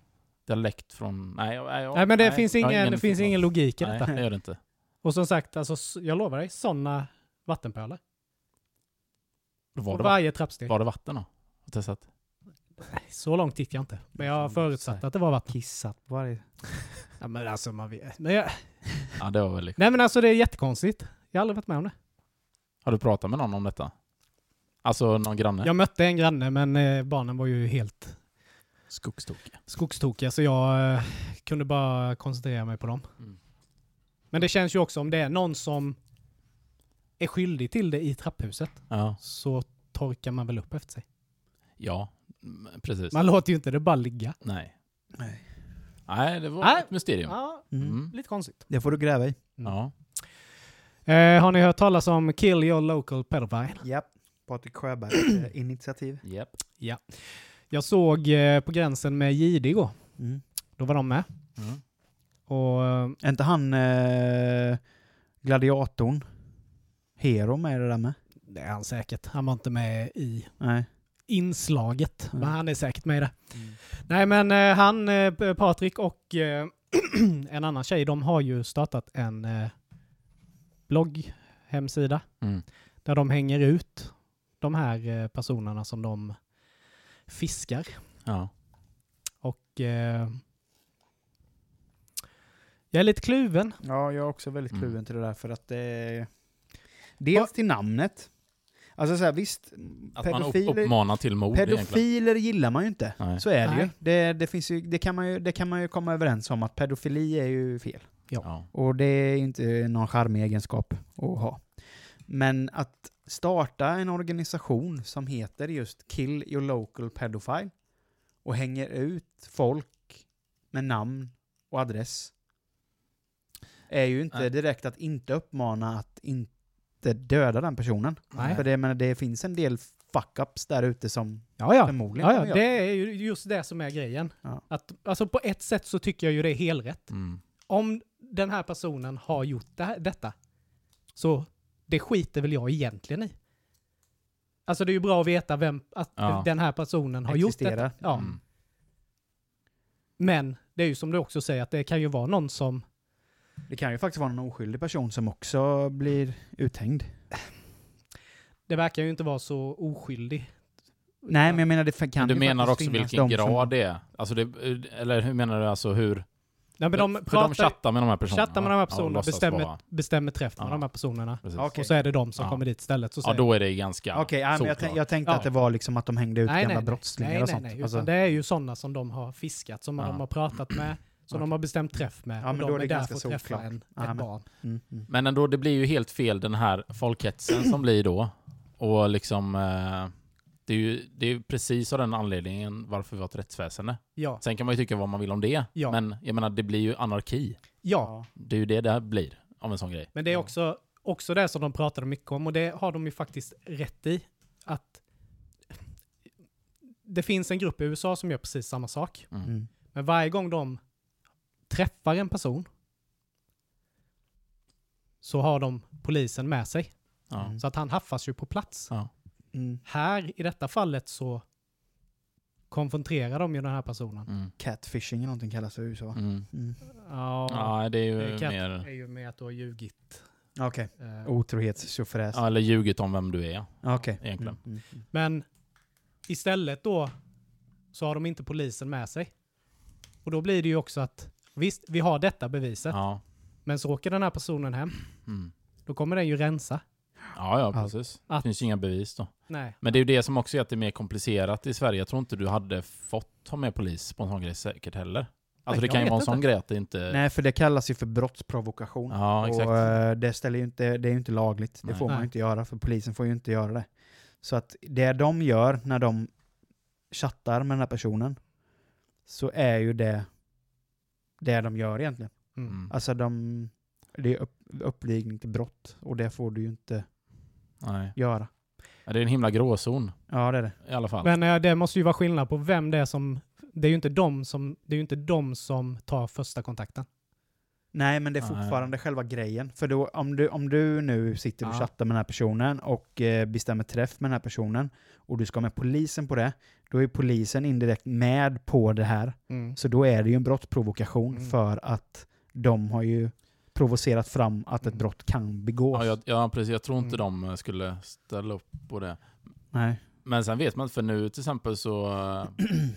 dialekt från... Nej, jag- nej, jag- Nej, men det finns, jag har ingen, det finns ingen logik i Nej, detta. det gör det inte. Och som sagt, alltså, jag lovar dig, sådana vattenpölar. På var, det, varje trappsteg. var det vatten då? Har testat? Så långt gick jag inte. Men jag har förutsatt att det var vatten. Kissat på varje... Ja, men alltså, man vet. Men jag... Ja, det var väl... Nej men alltså det är jättekonstigt. Jag har aldrig varit med om det. Har du pratat med någon om detta? Alltså någon granne? Jag mötte en granne men eh, barnen var ju helt Skogstokiga. skogstokiga så jag eh, kunde bara koncentrera mig på dem. Mm. Men det känns ju också om det är någon som är skyldig till det i trapphuset Ja. så torkar man väl upp efter sig. Ja, precis. Man låter ju inte det bara ligga. Nej. Nej. Nej, det var Nej. ett mysterium. Ja, Mm. Mm. lite konstigt. Det får du gräva i. Ja. Eh, har ni hört talas om Kill Your Local Pedophile? Japp. Patrik Sjöbergs eh, initiativ. Japp. Jag såg eh, på gränsen med JD igår. Mm. Då var de med. Mm. Och eh, Är inte han eh, gladiatorn? Hero med i det där med? det är han säkert. Han var inte med i Nej. Inslaget. Mm. Men han är säkert med i det. Nej men eh, han, eh, Patrik och eh, en annan tjej, de har ju startat en eh, blogg, hemsida, Mm. där de hänger ut de här eh, personerna som de fiskar. Ja. Och eh, jag är lite kluven. Ja, jag är också väldigt Mm. kluven till det där för att det är... Dels till namnet. Alltså så här, visst, Att man pedofiler, uppmanar till mord egentligen. pedofiler gillar man ju inte. Nej. Så är det ju. Nej. Det, det, finns ju, det, kan man ju. det kan man ju komma överens om att pedofili är ju fel. Ja. Och det är inte någon charmig egenskap att ha. Men att starta en organisation som heter just Kill Your Local Pedophile och hänger ut folk med namn och adress är ju inte Nej. direkt att inte uppmana att inte döda den personen. Nej. För det, men det finns en del fuck-ups där ute som Ja, ja. förmodligen ja, ja. Det är ju just det som är grejen. Ja. Att, alltså på ett sätt så tycker jag ju det är helrätt. Mm. Om den här personen har gjort det här, detta, så det skiter väl jag egentligen i. Alltså det är ju bra att veta vem, att Ja. den här personen har gjort Existerar. detta. Ja. Mm. Men det är ju som du också säger, att det kan ju vara någon som... Det kan ju faktiskt vara en oskyldig person som också blir uthängd. Det verkar ju inte vara så oskyldig. Nej, men jag menar det kan Men du ju menar faktiskt också finnas vilken de som- grad det är? Alltså det, eller hur menar du alltså hur? Nej, men de för pratar, de chattar med de här personerna? chattar med de här Ja, och personerna, låtsas bestämmer, bestämmer träff med Ja. de här personerna. Okej. Och så är det de som Ja. kommer dit istället. Så Ja, då är det ganska Okej, ja, men jag, tänk, jag tänkte Ja. att det var liksom att de hängde ut nej, gamla nej, nej. brottslingar nej, och nej, sånt. nej. Alltså, Utan det är ju sådana som de har fiskat, som Ja. de har pratat med, som Okej. de har bestämt träff med. Ja, men de då är är, det där ganska för att träffa en, Ja, ett men- barn. mm, mm. Men ändå, det blir ju helt fel den här folkhetsen som blir då. Och liksom, eh, det är ju det är ju precis av den anledningen varför vi har ett rättsväsende. Ja. Sen kan man ju tycka vad man vill om det, Ja. men jag menar, det blir ju anarki. ja, Det är ju det det här blir av en sån grej. men det är också, också det som de pratade mycket om och det har de ju faktiskt rätt i. Att det finns en grupp i USA som gör precis samma sak. Mm. Mm. Men varje gång de träffar en person så har de polisen med sig. Ja. Mm. Så att han haffas ju på plats. Ja. Mm. Här, i detta fallet, så konfronterar de ju den här personen. Mm. Catfishing eller någonting kallas det i USA. Mm. Mm. Ja, Ja, det är ju cat mer... är ju med att du har ljugit. Okej. Eh, Otrohetstjofräs. Ja, eller ljugit om vem du är. Okej. egentligen. Mm. Mm. Men istället då så har de inte polisen med sig. Och då blir det ju också att visst, vi har detta beviset. Ja. Men så åker den här personen hem. Mm. Då kommer den ju rensa. Ja, ja, precis. Att- Det finns ju inga bevis då. Nej. Men det är ju det som också gör att det är mer komplicerat i Sverige. Jag tror inte du hade fått ha med polis på en sån grej säkert heller. Alltså Nej, det kan ju vara en sån inte. grej att det inte... Nej, för det kallas ju för brottsprovokation. Ja, exakt. Och eh, det, ställer ju inte, det är ju inte lagligt. Det Nej. får man ju inte göra, för polisen får ju inte göra det. Så att det de gör när de chattar med den här personen, så är ju det det de gör egentligen. Mm. Mm. Alltså de, det är upp, uppvigling till brott, och det får du ju inte Nej. göra. Ja, det är en himla gråzon Ja, det är det. i alla fall. Men eh, det måste ju vara skillnad på vem det är som... Det är ju inte de som, det är ju inte de som tar första kontakten. Nej, men det är fortfarande själva grejen. För då, om, du, om du nu sitter och Ja. chattar med den här personen och eh, bestämmer träff med den här personen och du ska med polisen på det, då är polisen indirekt med på det här. Mm. Så då är det ju en brottsprovokation Mm. för att de har ju provocerat fram att ett Mm. brott kan begås. Ja, jag, ja, precis. Jag tror inte Mm. de skulle ställa upp på det. Nej. Men sen vet man för nu till exempel så eh,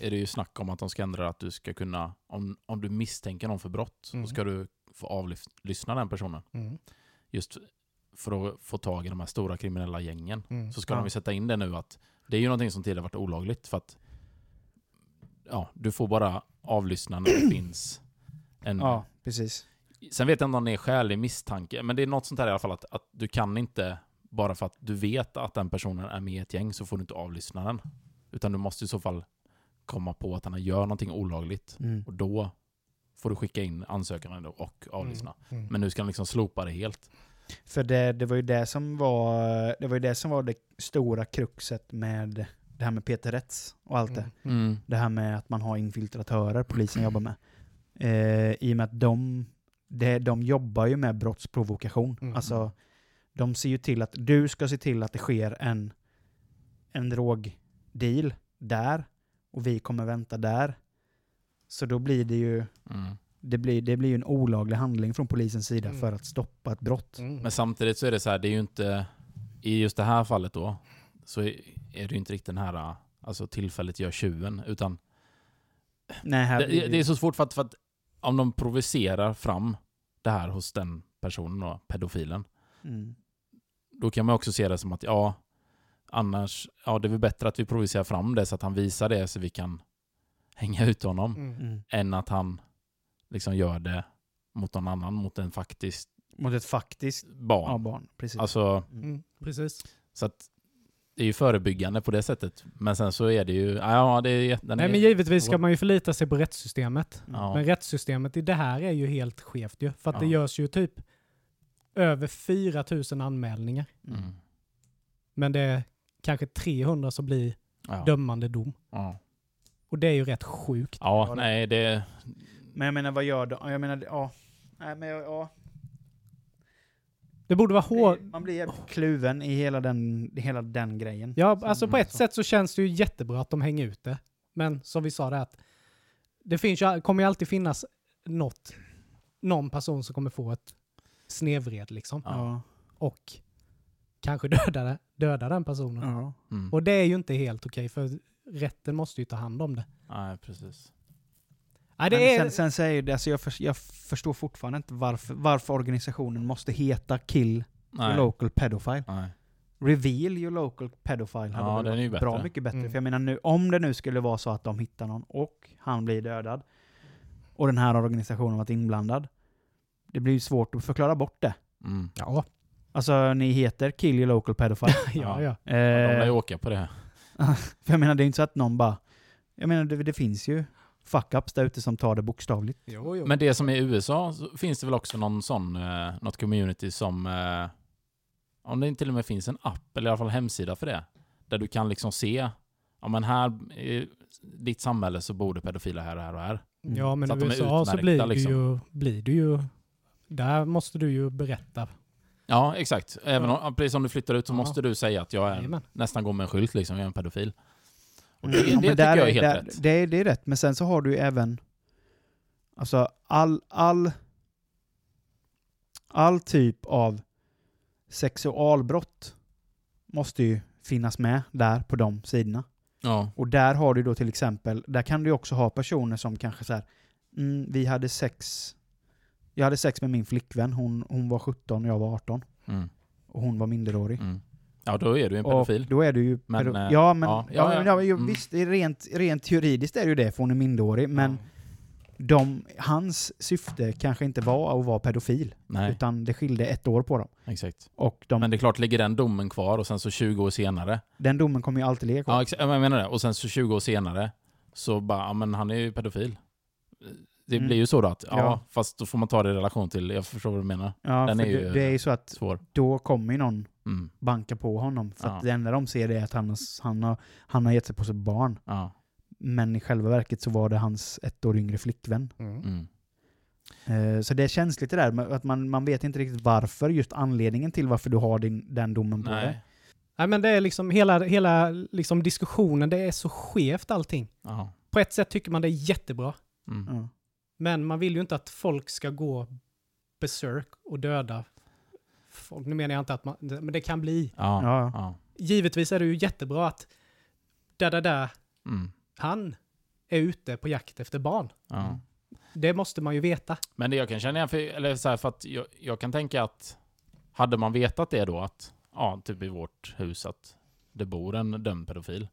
är det ju snack om att de ska ändra att du ska kunna, om, om du misstänker någon för brott, Mm. så ska du få avlyssna den personen. Mm. Just för att få tag i de här stora kriminella gängen. Mm. Så ska Ja. de sätta in det nu att det är ju någonting som tidigare varit olagligt för att ja, du får bara avlyssna när det finns en... Ja, precis. Sen vet jag inte om det är skälig misstanke, men det är något sånt här i alla fall att, att du kan inte, bara för att du vet att den personen är med i ett gäng, så får du inte avlyssna den. Utan du måste i så fall komma på att han gör någonting olagligt. Mm. Och då får du skicka in ansökan då och avlyssna. Mm. Men nu ska han liksom slopa det helt. För det, det var ju det som var det var ju det som var det stora kruxet med det här med Peter Rätts och allt det. Mm. Det här med att man har infiltratörer polisen jobbar med. Eh, I och med att de, det, de jobbar ju med brottsprovokation. Mm. Alltså, de ser ju till att du ska se till att det sker en, en drogdeal där och vi kommer vänta där. Så då blir det ju Mm. det blir, det blir ju en olaglig handling från polisens sida Mm. för att stoppa ett brott. Mm. Men samtidigt så är det så här, det är ju inte, i just det här fallet då, så är det ju inte riktigt den här, alltså tillfället gör tjuven, utan Nej, här det, det är så svårt för att, för att om de provocerar fram det här hos den personen då, pedofilen, mm. då kan man också se det som att ja, annars, ja det är väl bättre att vi provocerar fram det så att han visar det så vi kan hänga ut honom, Mm. Mm. än att han liksom gör det mot någon annan, mot en faktiskt Mot ett faktiskt barn. ja, barn. Precis. Alltså, Mm. Mm. Precis. så att det är ju förebyggande på det sättet. Men sen så är det ju, ja det är, den Nej är, men givetvis ska man ju förlita sig på rättssystemet. Ja. Men rättssystemet i det här är ju helt skevt ju. För att det Ja. görs ju typ över 4 000 anmälningar. Mm. Men det är kanske 300 som blir Ja. dömande dom. Ja. Och det är ju rätt sjukt. ja, Ja, det- nej det... Men jag menar, vad gör de? Jag menar, ja. Nej, men ja. Det borde vara hårt. Man blir jävligt kluven i hela den, hela den grejen. Ja, Som- alltså på ett så. sätt så känns det ju jättebra att de hänger ut det. Men som vi sa det att det finns ju, kommer ju alltid finnas något, någon person som kommer få ett snedvred liksom. Ja. Och kanske döda, det- döda den personen. ja. Mm. Och det är ju inte helt okej för rätten måste ju ta hand om det. Nej, precis. Nej, det är... sen, sen säger det, alltså jag, för, jag förstår fortfarande inte varför, varför organisationen måste heta Kill your Nej. local pedophile. nej. Reveal your local pedophile hade Ja, varit bra mycket bättre. Mm. För jag menar nu, om det nu skulle vara så att de hittar någon och han blir dödad och den här organisationen varit inblandad. Det blir ju svårt att förklara bort det. Mm. Ja, Alltså ni heter Kill your local pedophile. ja, ja. Ja, de lär ju åka på det. för jag menar det är inte så att någon bara... Jag menar det, det finns ju fuck-ups där ute som tar det bokstavligt. Jo, jo. Men det som är i USA så finns det väl också någon sån, eh, något community som, eh, om det inte till och med finns en app, eller i alla fall en hemsida för det, där du kan liksom se ja men här i ditt samhälle så bor det pedofiler här och här och här. Mm. Ja, men i USA så blir, liksom. du ju, blir du ju... Där måste du ju berätta. Ja, exakt. Även om, precis som du flyttar ut så måste du säga att jag är Jajamän. nästan går med en skylt liksom, jag är en pedofil. Och Mm. det, det tycker där jag är helt där, rätt. Det, är- det är rätt, men sen så har du ju även alltså all, all, all typ av sexualbrott måste ju finnas med där på de sidorna. Ja. Och där har du då till exempel, där kan du också ha personer som kanske så här, mm, vi hade sex, jag hade sex med min flickvän, hon, hon var 17 och jag var 18. Mm. Och hon var minderårig. Mm. Ja, då är du en Och pedofil. då är du ju Men, eh, ja, men, ja, ja, ja, ja. ja, ju- Mm. visst, rent, rent juridiskt är det ju det, för hon är minderårig, men de, hans syfte kanske inte var att vara pedofil, Nej, utan det skilde ett år på dem. exakt. Och de, Men det är klart, ligger den domen kvar och sen så 20 år senare. den domen kommer ju alltid ligga kvar. Ja, exa- jag menar det. Och sen så 20 år senare så bara, ja men han är ju pedofil. Det Mm. blir ju så då att, ja, Ja. fast då får man ta det i relation till, jag förstår vad du menar. Ja, den för är ju- det, det är ju så att Svår. då kommer ju någon Mm. banka på honom, för Ja. att det enda de ser det är att han, har- han, har, han har gett sig på sitt barn. Ja. Men i själva verket så var det hans ett år yngre flickvän. Mm. Eh, Så det är känsligt det där, att man, man vet inte riktigt varför, just anledningen till varför du har din, den domen på dig. Mm. Nej, men det är liksom hela, hela liksom diskussionen, det är så skevt allting. Ja. På ett sätt tycker man det är jättebra, Mm. Men man vill ju inte att folk ska gå besök och döda folk. Nu menar jag inte att man, men det kan bli. Ja. Ja. Givetvis är det ju jättebra att där, där, där, Mm. han är ute på jakt efter barn. ja. Det måste man ju veta. Men det jag kan känna igen, för, eller så här, för att jag, jag kan tänka att hade man vetat det då att, ja, typ i vårt hus att det bor en dömd pedofil.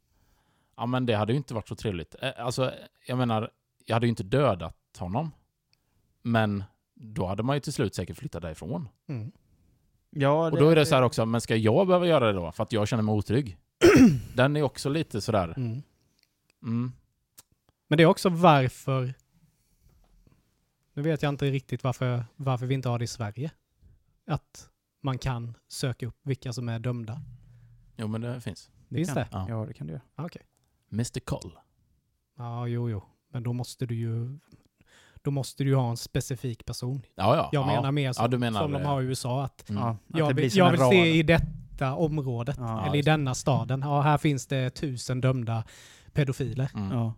Ja men det hade ju inte varit så trevligt. Eh, Alltså, jag menar, jag hade ju inte dödat honom. Men då hade man ju till slut säkert flyttat därifrån. Mm. Ja, Och då är det så här också, men ska jag behöva göra det då? För att jag känner mig otrygg? Den är också lite sådär, Mm. mm, Men det är också varför... Nu vet jag inte riktigt varför, varför vi inte har det i Sverige. Att man kan söka upp vilka som är dömda. jo men det finns. Finns kan- det? Ja. Ja, det kan du göra. Ah, Okej. Mr. Koll. Ja, jo, jo. Men då måste du ju... Då måste du ju ha en specifik person. Ja, ja. Jag ja. menar mer som, Ja, du menar som de har i USA. Att Mm. Ja, att jag det blir vill, jag vill rad. se i detta området, Ja, eller i just denna staden. Ja, här finns det tusen dömda pedofiler. Mm. Ja.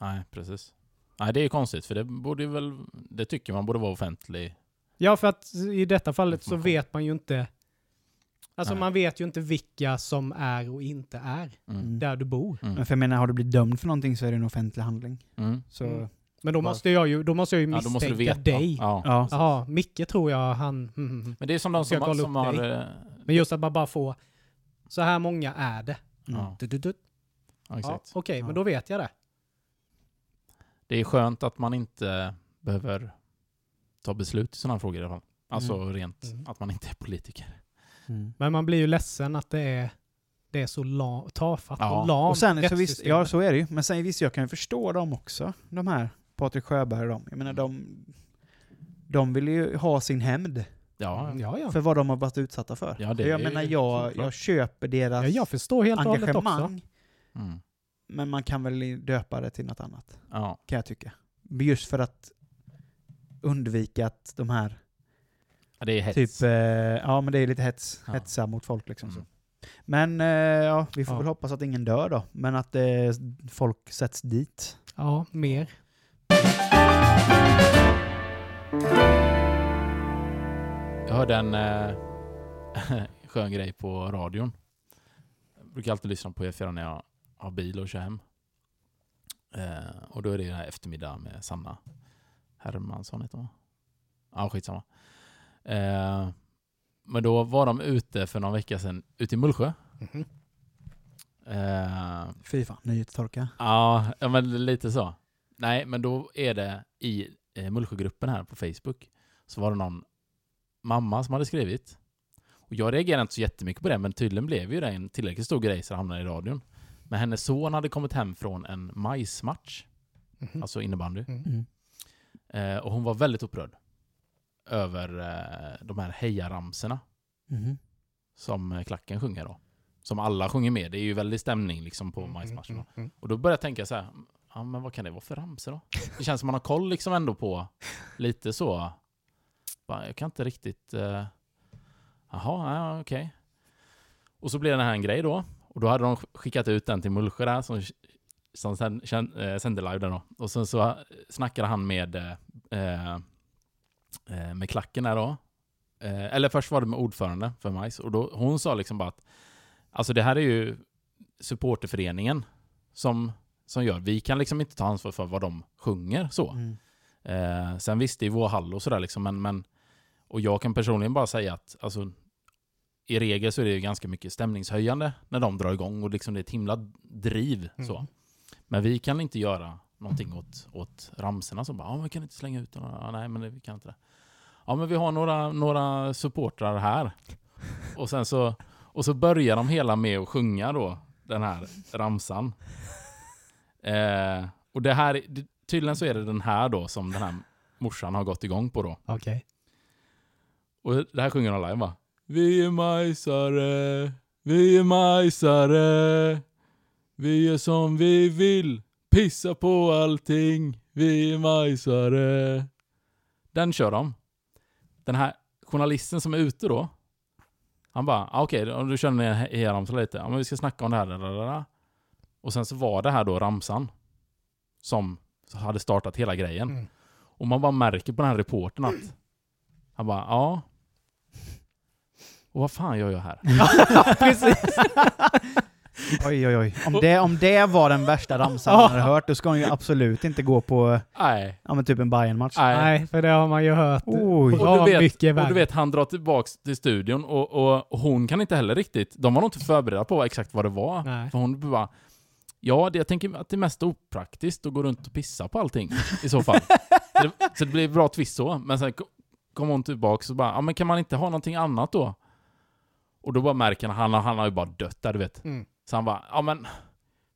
Nej, precis. Nej, det är konstigt, för det borde ju väl... Det tycker man borde vara offentlig. Ja, för att i detta fallet så vet man ju inte... Alltså Nej. man vet ju inte vilka som är och inte är Mm. Mm. där du bor. Mm. Men för jag menar, har du blivit dömd för någonting så är det en offentlig handling. Mm. Så, Mm. Men då måste jag ju, då måste jag ju Ja, då måste du misstänka veta. dig. Ja. ja. Jaha, Micke tror jag han... mm, mm, mm. Men det är som de som, som upp har... dig? eh, Men just att man bara får... Så här många är det. Mm. Ja, Du, du, du. ja, Ja, exakt. Okej, Ja. men då vet jag det. Det är skönt att man inte behöver ta beslut i sådana här frågor i alla fall. Alltså rent Mm. att man inte är politiker. Mm. Men man blir ju ledsen att det är, det är så la, tafatt Ja. och lamt. Och sen, så visst, rättssystem. ja så är det ju. Men sen visst, jag kan ju förstå dem också. De här, Patrik Sjöberg och dem. Jag menar de, de vill ju ha sin hämnd Ja, Ja, ja. för vad de har varit utsatta för. Ja, det jag är menar, jag, jag köper deras ja. Jag förstår helt engagemang. Mm. Men man kan väl döpa det till något annat, Ja. kan jag tycka. Just för att undvika att de här, Ja, det är hets. typ, eh, ja men det är lite hets, Ja. hetsa mot folk liksom. Mm. Så. Men eh, ja, vi får Ja. väl hoppas att ingen dör då. Men att eh, folk sätts dit. Ja, mer. Jag hörde en eh, skön grej på radion. Jag brukar alltid lyssna på E4 när jag har bil och kör hem. Eh, och då är det den här eftermiddag med Sanna Hermansson heter hon. Ja, skitsamma. Eh, men då var de ute för någon vecka sedan, ute i Mullsjö. Mhm. Eh, Fy fan, nyhetstorka. Ja, men lite så. Nej, men då är det i eh, Mullsjögruppen här på Facebook så var det någon mamma som hade skrivit. Och jag reagerade inte så jättemycket på det, men tydligen blev ju det en tillräckligt stor grej så det hamnade i radion. Men hennes son hade kommit hem från en majsmatch, Mhm. alltså innebandy. Mm. Mm. Eh, och hon var väldigt upprörd över eh, de här hejaramserna Mhm. som eh, klacken sjunger då. som alla sjunger med. Det är ju väldigt stämning liksom på majsmarschen. Mm, mm, Och då började jag tänka så här, ja men vad kan det vara för ramsor då? Det känns som man har koll liksom ändå på lite så. Bara, jag kan inte riktigt... Eh, jaha, ja, okej. Och så blev det här en grej då. Och då hade de skickat ut den till Mullsjö där som, som sen, kän, eh, sände live där då. Och sen så eh, snackade han med, eh, eh, med klacken där då. Eh, eller först var det med ordförande för Majs. Och då, hon sa liksom bara att alltså det här är ju supporterföreningen som, som gör. Vi kan liksom inte ta ansvar för vad de sjunger så. Mm. Eh, sen visst, det är vår hall och sådär liksom, men, men och jag kan personligen bara säga att alltså, i regel så är det ju ganska mycket stämningshöjande när de drar igång och liksom det är ett himla driv. Mm. Så. Men vi kan inte göra någonting åt, åt ramserna som bara, ja, vi kan inte slänga ut några, ja, nej men det, vi kan inte det. Ja men vi har några, några supportrar här. Och sen så, och så börjar de hela med att sjunga då, den här ramsan. Eh, och det här, tydligen så är det den här då som den här morsan har gått igång på då. Okej. Och det här sjunger de live va? Vi är majsare, vi är majsare. Vi gör som vi vill, pissa på allting. Vi är majsare. Den kör de. Den här journalisten som är ute då. Han bara, ah, okej, okay, du kör ner igenom så lite. Ja, men vi ska snacka om det här. Och sen så var det här då ramsan. Som hade startat hela grejen. Mm. Och man bara märker på den här reportern att han bara, ja. Och vad fan gör jag här? Precis. Oj, oj, oj. Om det, om det var den värsta ramsan man hade hört, då ska hon ju absolut inte gå på Nej. ja, men typ en bayern match Nej. Nej, för det har man ju hört. Oj. Och du, vet, mycket och du vet, han drar tillbaks till studion och, och, och hon kan inte heller riktigt, de var nog inte förberedda på exakt vad det var. Nej. För hon bara, ja, det, jag tänker att det är mest opraktiskt att gå runt och pissa på allting i så fall. så, det, så det blir bra twist så, men sen ko- kom hon tillbaks och bara, ja men kan man inte ha någonting annat då? Och då bara märker han, han, han har ju bara dött där du vet. Mm. Så han bara, ja men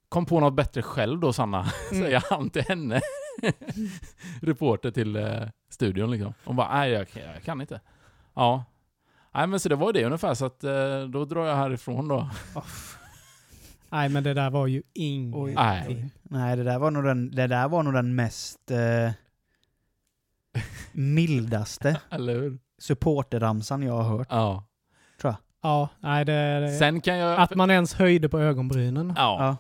kom på något bättre själv då Sanna, Mm. säger han till henne. Reporter till eh, studion liksom. Hon bara, nej jag, jag kan inte. Ja. Nej men så det var det ungefär, så att eh, då drar jag härifrån då. Nej, men det där var ju ingenting. Nej. Nej, det där var nog den, det där var nog den mest eh, mildaste Eller hur? supporterramsan jag har hört. Ja. Ja, nej, det, det, Sen kan jag... att man ens höjde på ögonbrynen. ja. Ja.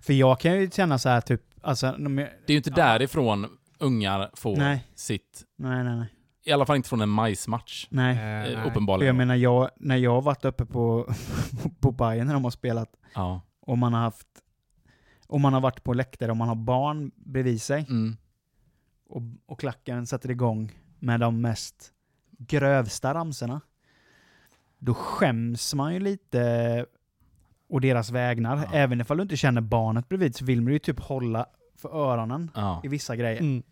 För jag kan ju känna så här typ, alltså, jag, Det är ju inte därifrån ungar får nej, sitt... nej, nej, nej. I alla fall inte från en majsmatch. nej. Eh, Eh, nej. För jag uppenbarligen. menar, jag, när jag har varit uppe på, på Bayern när de har spelat, Ja. Och man har haft, och man har varit på läktare och man har barn bredvid sig, Mm. och, och klacken sätter igång med de mest grövsta ramsorna, då skäms man ju lite och deras vägnar. Ja. Även ifall du inte känner barnet bredvid så vill man ju typ hålla för öronen Ja. i vissa grejer. Mm.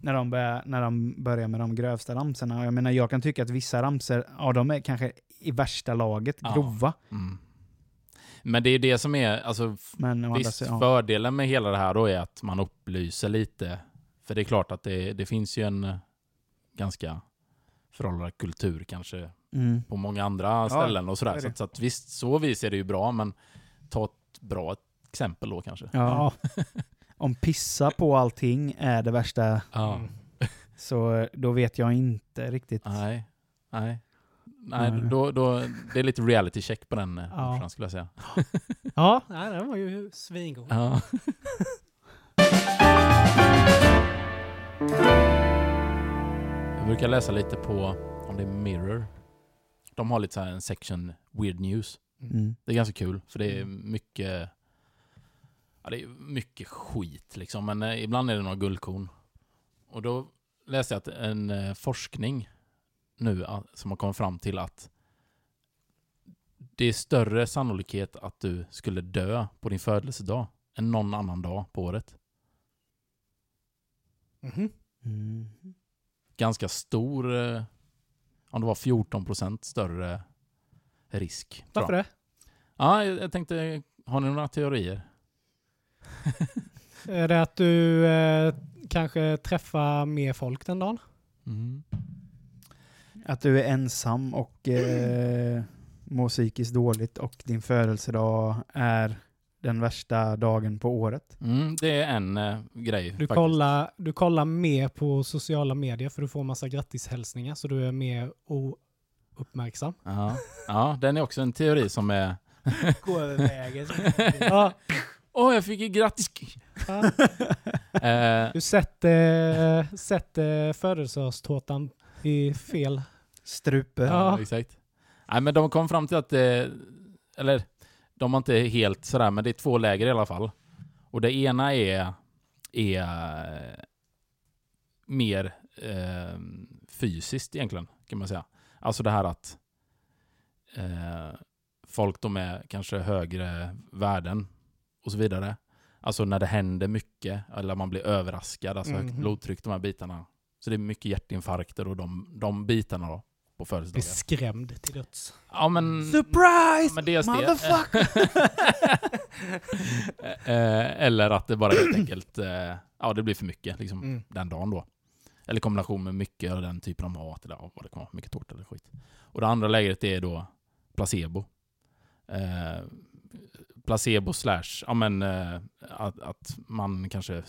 När, de börjar, när de börjar med de grövsta ramsorna. Och Jag menar, jag kan tycka att vissa ramsor, ja de är kanske i värsta laget Ja. grova. Mm. Men det är det som är, alltså Men visst, ja. fördelen med hela det här då är att man upplyser lite. För det är klart att det, det finns ju en ganska föråldrad kultur kanske Mm. på många andra ställen och så är sådär. Så, att- så att visst, så vis är det ju bra, men ta ett bra exempel då kanske. Ja. Ja. Om pissa på allting är det värsta, Ja. Mm. så då vet jag inte riktigt. Nej. Nej. Nej, Nej. då, då, det är lite reality check på den Ja. ja. skulle jag säga. Ja, nej, den var ju svingod. Ja. Jag brukar läsa lite på, om det är Mirror. De har lite så en section Weird News. Mm. Det är ganska kul, för det är mycket ja, det är mycket skit liksom, men eh, ibland är det några guldkorn. Och då läste jag att en eh, forskning nu som har kommit fram till att det är större sannolikhet att du skulle dö på din födelsedag än någon annan dag på året. Mhm. Mm. Ganska stor, eh, om det var 14% större risk. Varför det? Ja, jag, jag tänkte, har ni några teorier? Är det att du eh, kanske träffar mer folk den dagen? Mm. Att du är ensam och... Eh, mår psykiskt dåligt och din födelsedag är den värsta dagen på året. Mm, det är en eh, grej. Du faktiskt. kollar, du kollar mer på sociala medier för du får massa grattishälsningar så du är mer ouppmärksam. Ja. ja, den är också en teori som är... Gå över vägen. Ja, Åh, jag fick ju grattis! ja. Eh, Du sätter, sätter födelsedagstårtan i fel. Strupe. Ja. ja, exakt. Nej, men de kom fram till att det... Eller, de har inte helt sådär, men det är två läger i alla fall. Och det ena är, är eh, mer eh, fysiskt egentligen, kan man säga. Alltså det här att eh, folk de är kanske högre värden och så vidare. Alltså när det händer mycket, eller man blir överraskad, alltså högt Mhm. blodtryck, de här bitarna. Så det är mycket hjärtinfarkter och de, de bitarna då, på födelsedagar. skrämd till döds. Ja men... Surprise! men dels. Motherfucker! Eh, Eller att det bara helt enkelt, eh, ja det blir för mycket liksom, Mm. den dagen då. Eller kombination med mycket av den typen av mat, eller ja, vad det kan vara, mycket tårta eller skit. Och det andra lägret är då placebo. Eh, placebo slash, ja men eh, att, att man kanske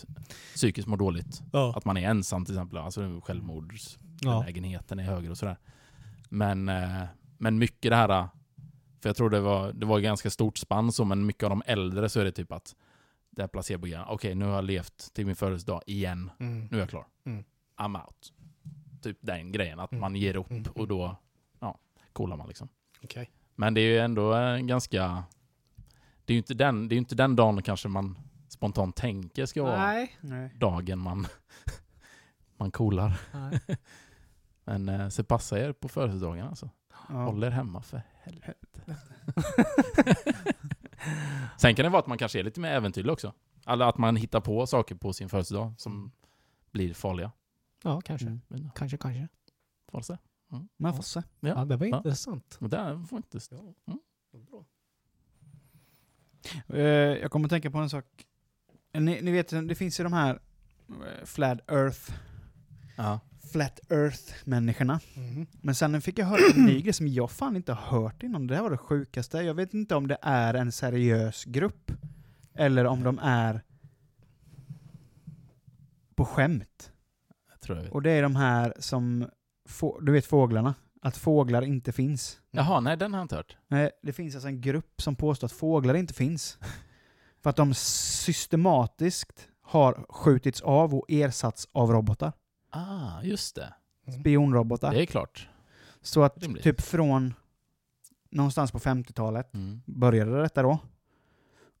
psykiskt mår dåligt. Ja. Att man är ensam till exempel, alltså självmordsbenägenheten är högre och sådär. Men, eh, men mycket det här, för jag tror det var, det var ganska stort spann så, men mycket av de äldre så är det typ att det här placebo okej nu har jag levt till min födelsedag igen, Mm. nu är jag klar. Mm. I'm out. Typ den grejen, att Mm. man ger upp Mm. och då ja, coolar man liksom. Okej. Men det är ju ändå en ganska... Det är ju inte den, det är inte den dagen kanske man spontant tänker ska vara Nej. Nej. dagen man, man coolar. Men eh, så passa er på födelsedagarna alltså. Ja. Håll er hemma för helvete. Sen kan det vara att man kanske är lite mer äventyrlig också. Eller att man hittar på saker på sin födelsedag som blir farliga. Ja, kanske. Mm. Men, Kanske, kanske. får se. Man får se. Ja. Ja, det var intressant. Men det är faktiskt. Eh, jag kommer att tänka på en sak. Eh, Ni, ni vet, det finns ju de här eh, Flat Earth, Ja. Flat Earth-människorna. Mhm. Men sen fick jag höra en ny grej som jag fan inte har hört innan. Det här var det sjukaste. Jag vet inte om det är en seriös grupp, eller om de är på skämt. Jag tror jag vet. Och det är de här som, du vet fåglarna, att fåglar inte finns. Jaha, nej den har jag inte hört. Nej, det finns alltså en grupp som påstår att fåglar inte finns. För att de systematiskt har skjutits av och ersatts av robotar. Ah, just det. Spionrobotar. Det är klart. Så att rimligt. typ från någonstans på 50-talet Mm. började detta då.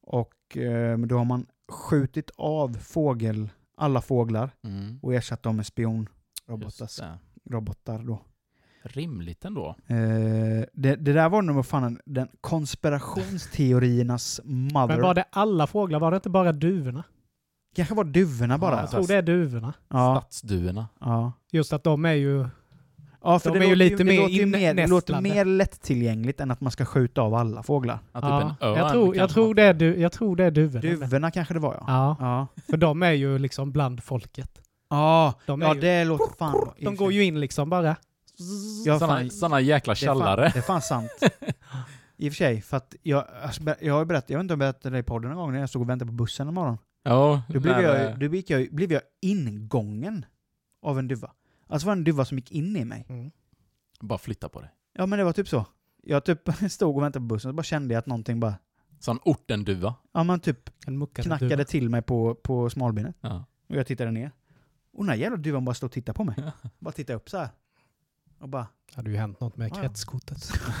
Och eh, då har man skjutit av fågel, alla fåglar Mm. och ersatt dem med spionrobotar. det. Robotar då. Rimligt ändå. Eh, det, det där var nog fan en- den konspirationsteoriernas mother. Men var det alla fåglar? Var det inte bara duvorna? Kanske var duvorna bara. Ja, Jag tror det är duvorna. Ja, Stadsduvorna. ja. Just att de är ju... ja för De det är ju låter lite det mer låter ju mer, det låter mer lättillgängligt än att man ska skjuta av alla fåglar. Ja, typ Ja, en örn jag, tror, jag, kanske tror det är du, jag tror det är duvorna. Duvorna kanske det var ja. Ja, Ja, för de är ju liksom bland folket. ja, De, är ja ju, det låter fan... de går ju in liksom bara. Ja, Såna, fan, såna jäkla det är fan- tjallare. Det är fan sant. I och för sig, för att jag, alltså, jag har ju berättat, jag vet inte om jag berättade det i podden någon gång när jag stod och väntade på bussen en morgon. Ja, Då blev när, jag, eh, då blev jag, blev jag ingången av en duva. Alltså var det en duva som gick in i mig. Mm. Bara flytta på det. Ja men det var typ så. Jag typ stod och väntade på bussen och bara kände jag att någonting bara, Sån ortenduva. ja man typ knackade duva. till mig på, på smalbenet. Ja. Och jag tittade ner. Och den här jävla duvan bara stod och tittade på mig. Bara tittade upp så här. Och bara... Det hade ju hänt något med kretskortet.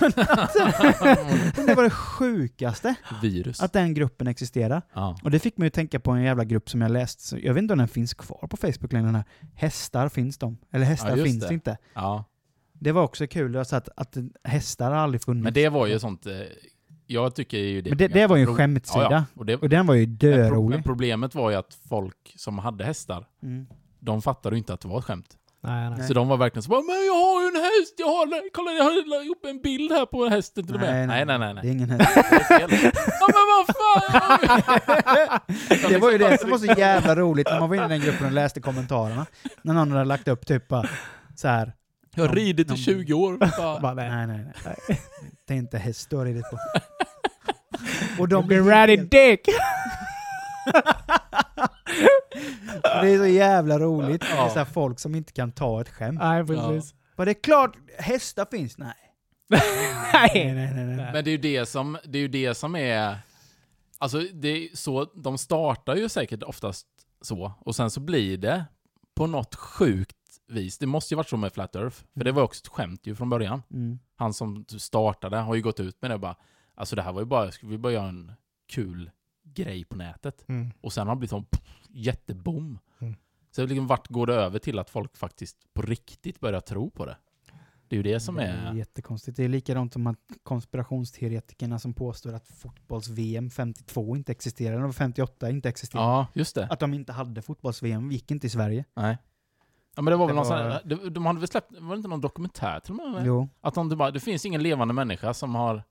Det var det sjukaste, Virus. att den gruppen existerar. ja. Och det fick mig att tänka på en jävla grupp som jag läst. Så Jag vet inte om den finns kvar på Facebook längre. Den här. Hästar finns de. Eller hästar Ja, finns det. inte. ja. Det var också kul. Jag att, att hästar har aldrig funnits. Men det var ju sånt... eh, Jag tycker ju det... Men det, det var ju en skämtsida. Ja, ja. Och det, Och den var ju dörolig. men problemet var ju att folk som hade hästar, Mm. de fattade ju inte att det var ett skämt. Nej, nej. Nej. Så de var verkligen så bara, men jag har ju en häst, jag har, kolla jag har lagt upp en bild här på hästen till och med. Nej, nej, nej. Det är nej. ingen häst. Ja men vad fan! Det var ju det som var så jävla roligt när man var inne i den gruppen och läste kommentarerna. När någon hade lagt upp typ bara så här. Jag har ridit i nom- 20 år. Bara, Bara, nej. Nej, nej, nej. Det är inte häst du har ridit på. Och de Blir helt- dick! Det är så jävla roligt. Är Ja. så här folk som inte kan ta ett skämt. Nej, precis. Men det är klart, hästar finns. Nej. Nej. Nej, nej, nej. nej. Men det är ju det som, det är, ju det som är... Alltså, det är så, de startar ju säkert oftast så, och sen så blir det på något sjukt vis. Det måste ju varit så med Flat Earth, för det var också ett skämt ju från början. Mm. Han som startade har ju gått ut med det och bara, alltså det här var ju bara, ska vi bara göra en kul grej på nätet? Mm. Och sen har det blivit en jätteboom. Mm. Så liksom, vart går det över till att folk faktiskt på riktigt börjar tro på det? Det är ju det som Det är... är jättekonstigt. Det är likadant som att konspirationsteoretikerna som påstår att fotbolls-VM 52 inte existerar, eller 58 inte existerar. Ja, just det. Att de inte hade fotbolls-VM, gick inte i Sverige. Nej. Ja men det var väl Det någon var- sån de, de hade väl släppt, var det inte någon dokumentär till och med? Jo. Att de bara, det finns ingen levande människa som har,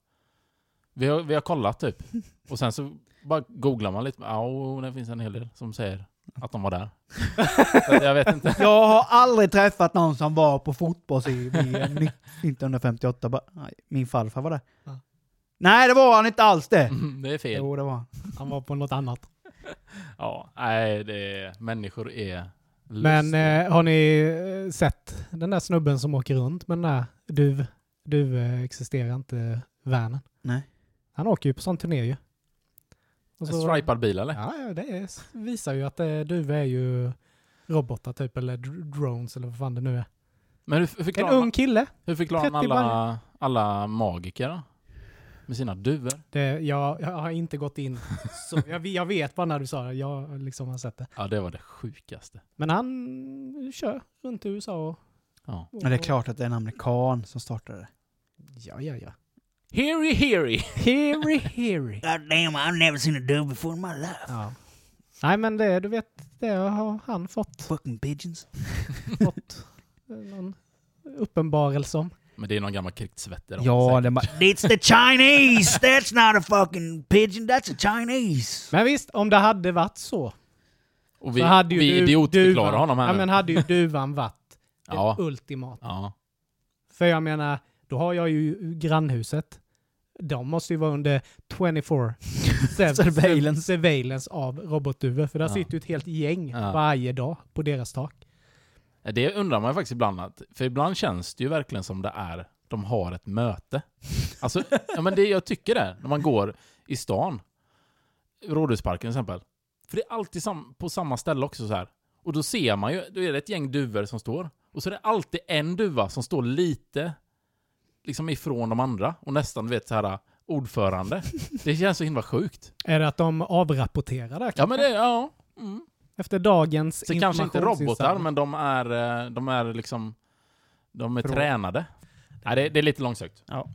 vi har, vi har kollat typ. Och sen så bara googlar man lite, ja och det finns en hel del som säger att de var där. Jag vet inte. Jag har aldrig träffat någon som var på fotbolls-VM 1958. Bara, nej, min farfar var där. Ja. Nej, det var han inte alls det. Mm, Det är fel. Jo, det var han. Han var på något annat. Ja, nej det är, människor är Men lustiga. eh, har ni eh, sett den där snubben som åker runt med den där du, du eh, existerar inte vanen? Nej. Han åker ju på sån turné ju. Och En så- stripad bil eller? Ja, det är, visar ju att eh, du är ju robotar typ, eller dr- drones eller vad fan det nu är. Men hur En förklarar, ung man, kille. hur förklarar man 30 alla, alla magiker då? Med sina duvor? Det, jag, jag har inte gått in så. Jag, jag vet bara när du sa det. Jag liksom har sett det. Ja, det var det sjukaste. Men han kör runt i USA och... Ja. och Men det är klart att det är en amerikan som startade det. Ja, ja, ja. Heary heary! Heary, heary. God damn, I've never seen a dove before in my life. Ja. Nej, men det, du vet, det har han fått, Fucking pigeons. fått någon uppenbarelse om. Men det är någon gammal krigsvetter. Ja, det. It's the Chinese! That's not a fucking pigeon, that's a Chinese! Men visst, om det hade varit så. Och vi, så hade ju vi du- idiotförklarar duvan- honom här Ja, nu. men hade ju duvan varit Ja. det ultimata. Ja. För jag menar, då har jag ju grannhuset. De måste ju vara under 24 Surveillance. surveillance av robotduvor. För där Ja. sitter ju ett helt gäng Ja. varje dag på deras tak. Det undrar man ju faktiskt ibland. Att, för ibland känns det ju verkligen som det är, de har ett möte. Alltså, ja, men det, jag tycker det, när man går i stan. Rådhusparken till exempel. För det är alltid sam, på samma ställe också så här. Och då ser man ju, då är det ett gäng duvor som står. Och så är det alltid en duva som står lite liksom ifrån de andra. Och nästan, du vet, så här ordförande. Det känns så himla sjukt. Är det att de avrapporterar där Ja, men det, ja. Mm. Efter dagens Så kanske inte robotar, men de är, eh, de är liksom... De är Frå- tränade. Nej, det, det är lite långsökt. Ja.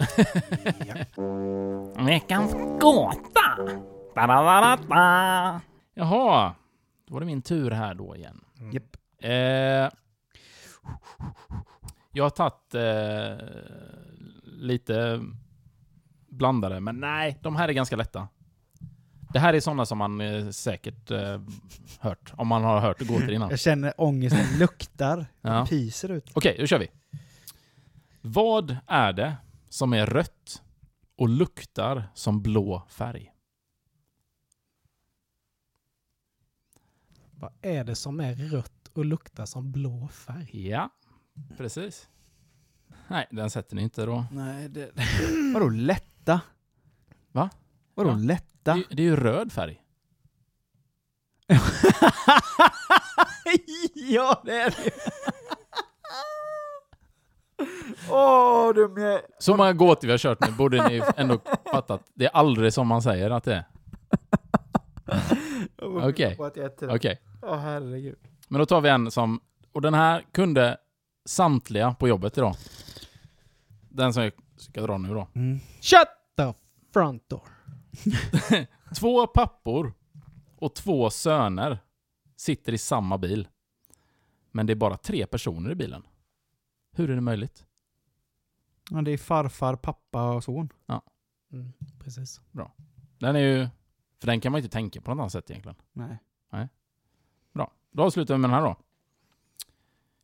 Veckans gåta! Da-da-da-da-da. Jaha, då var det min tur här då igen. Mm. Japp. Eh, jag har tagit eh, lite blandade, men nej, de här är ganska lätta. Det här är sådana som man eh, säkert eh, hört, om man har hört gåtor innan. Jag känner ångesten luktar, Ja. pyser ut. Okej, då kör vi. Vad är det som är rött och luktar som blå färg? Vad är det som är rött och luktar som blå färg? Ja, precis. Nej, den sätter ni inte då. Nej, det... Vadå lätta? Va? Vadå Ja. lätta? Det, det är ju röd färg. ja, det är det. Åh, oh, dum jag är. Så många gåtor vi har kört nu borde ni ändå fattat. Det är aldrig som man säger att det är. Okej. Okej. Åh herregud. Men då tar vi en som... Och den här kunde samtliga på jobbet idag. Den som jag ska dra nu då. Mm. Shut the front door. Två pappor och två söner sitter i samma bil. Men det är bara tre personer i bilen. Hur är det möjligt? Ja, det är farfar, pappa och son. Mm, precis. Den är ju... För den kan man ju inte tänka på något annat sätt egentligen. Nej. Bra. Då avslutar vi med den här då.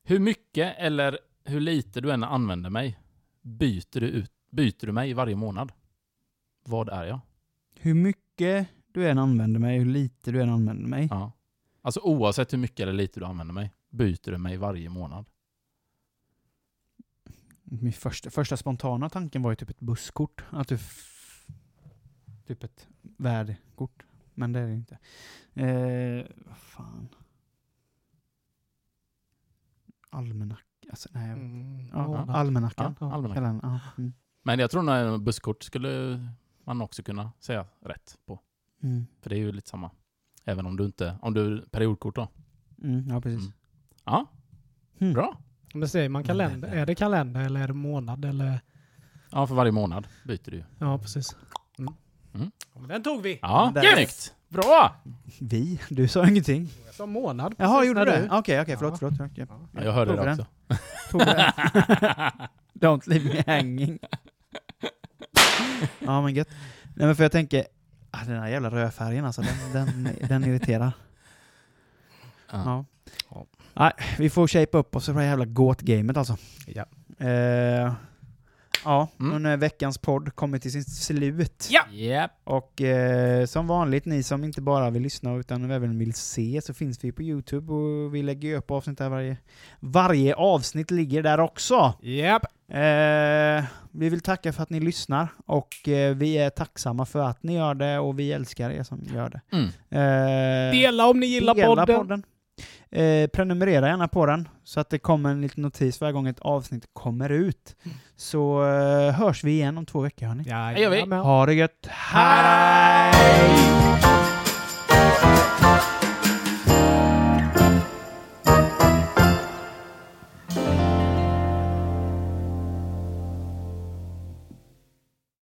Hur mycket eller hur lite du än använder mig, byter du, ut, byter du mig varje månad? Vad är jag? Hur mycket du än använder mig, hur lite du än använder mig. Ja. Alltså oavsett hur mycket eller lite du använder mig, byter du mig varje månad. Min första, första spontana tanken var ju typ ett busskort. Att du... Typ ett värdekort. Men det är det inte. Eh, vad fan. Almanack. Alltså, nej. Mm, Ja, månad. almanackan. Ja, almanackan. Ja, mm. Men jag tror nog busskort skulle man också kunna säga rätt på. Mm. För det är ju lite samma. Även om du inte, om du periodkort då. Mm, ja, precis. Mm. Ja, Mm. bra. Men säger man kalender, är det kalender eller är det månad eller? Ja, för varje månad byter du ju. Ja, precis. Mm. Mm. Ja, den tog vi. Ja, snyggt! Bra! Vi? Du sa ingenting. Jag sa månad. Jaha, gjorde du? Okej, okej, förlåt, Ja. förlåt. okej. Ja, jag hörde det också. Tog den. Don't leave me hanging. ja, men gött. Nej, men för jag tänker, ah, den här jävla rödfärgen alltså, den, den, den irriterar. Ja. Ja. Ja. Nej, vi får shape upp oss för det här jävla gåt-gamet alltså. Ja. Eh, ja, Mm. nu när veckans podd kommer till sin slut. Ja. Japp. Och eh, som vanligt, ni som inte bara vill lyssna utan även vill se, så finns vi på Youtube och vi lägger upp avsnitt där varje... Varje avsnitt ligger där också! Japp. Eh, vi vill tacka för att ni lyssnar och eh, vi är tacksamma för att ni gör det och vi älskar er som gör det. Mm. Eh, Dela om ni gillar dela podden. Eh, prenumerera gärna på den så att det kommer en liten notis varje gång ett avsnitt kommer ut. Så eh, hörs vi igen om två veckor hörni. Ja, Det gör vi. Ha det gött. Hej!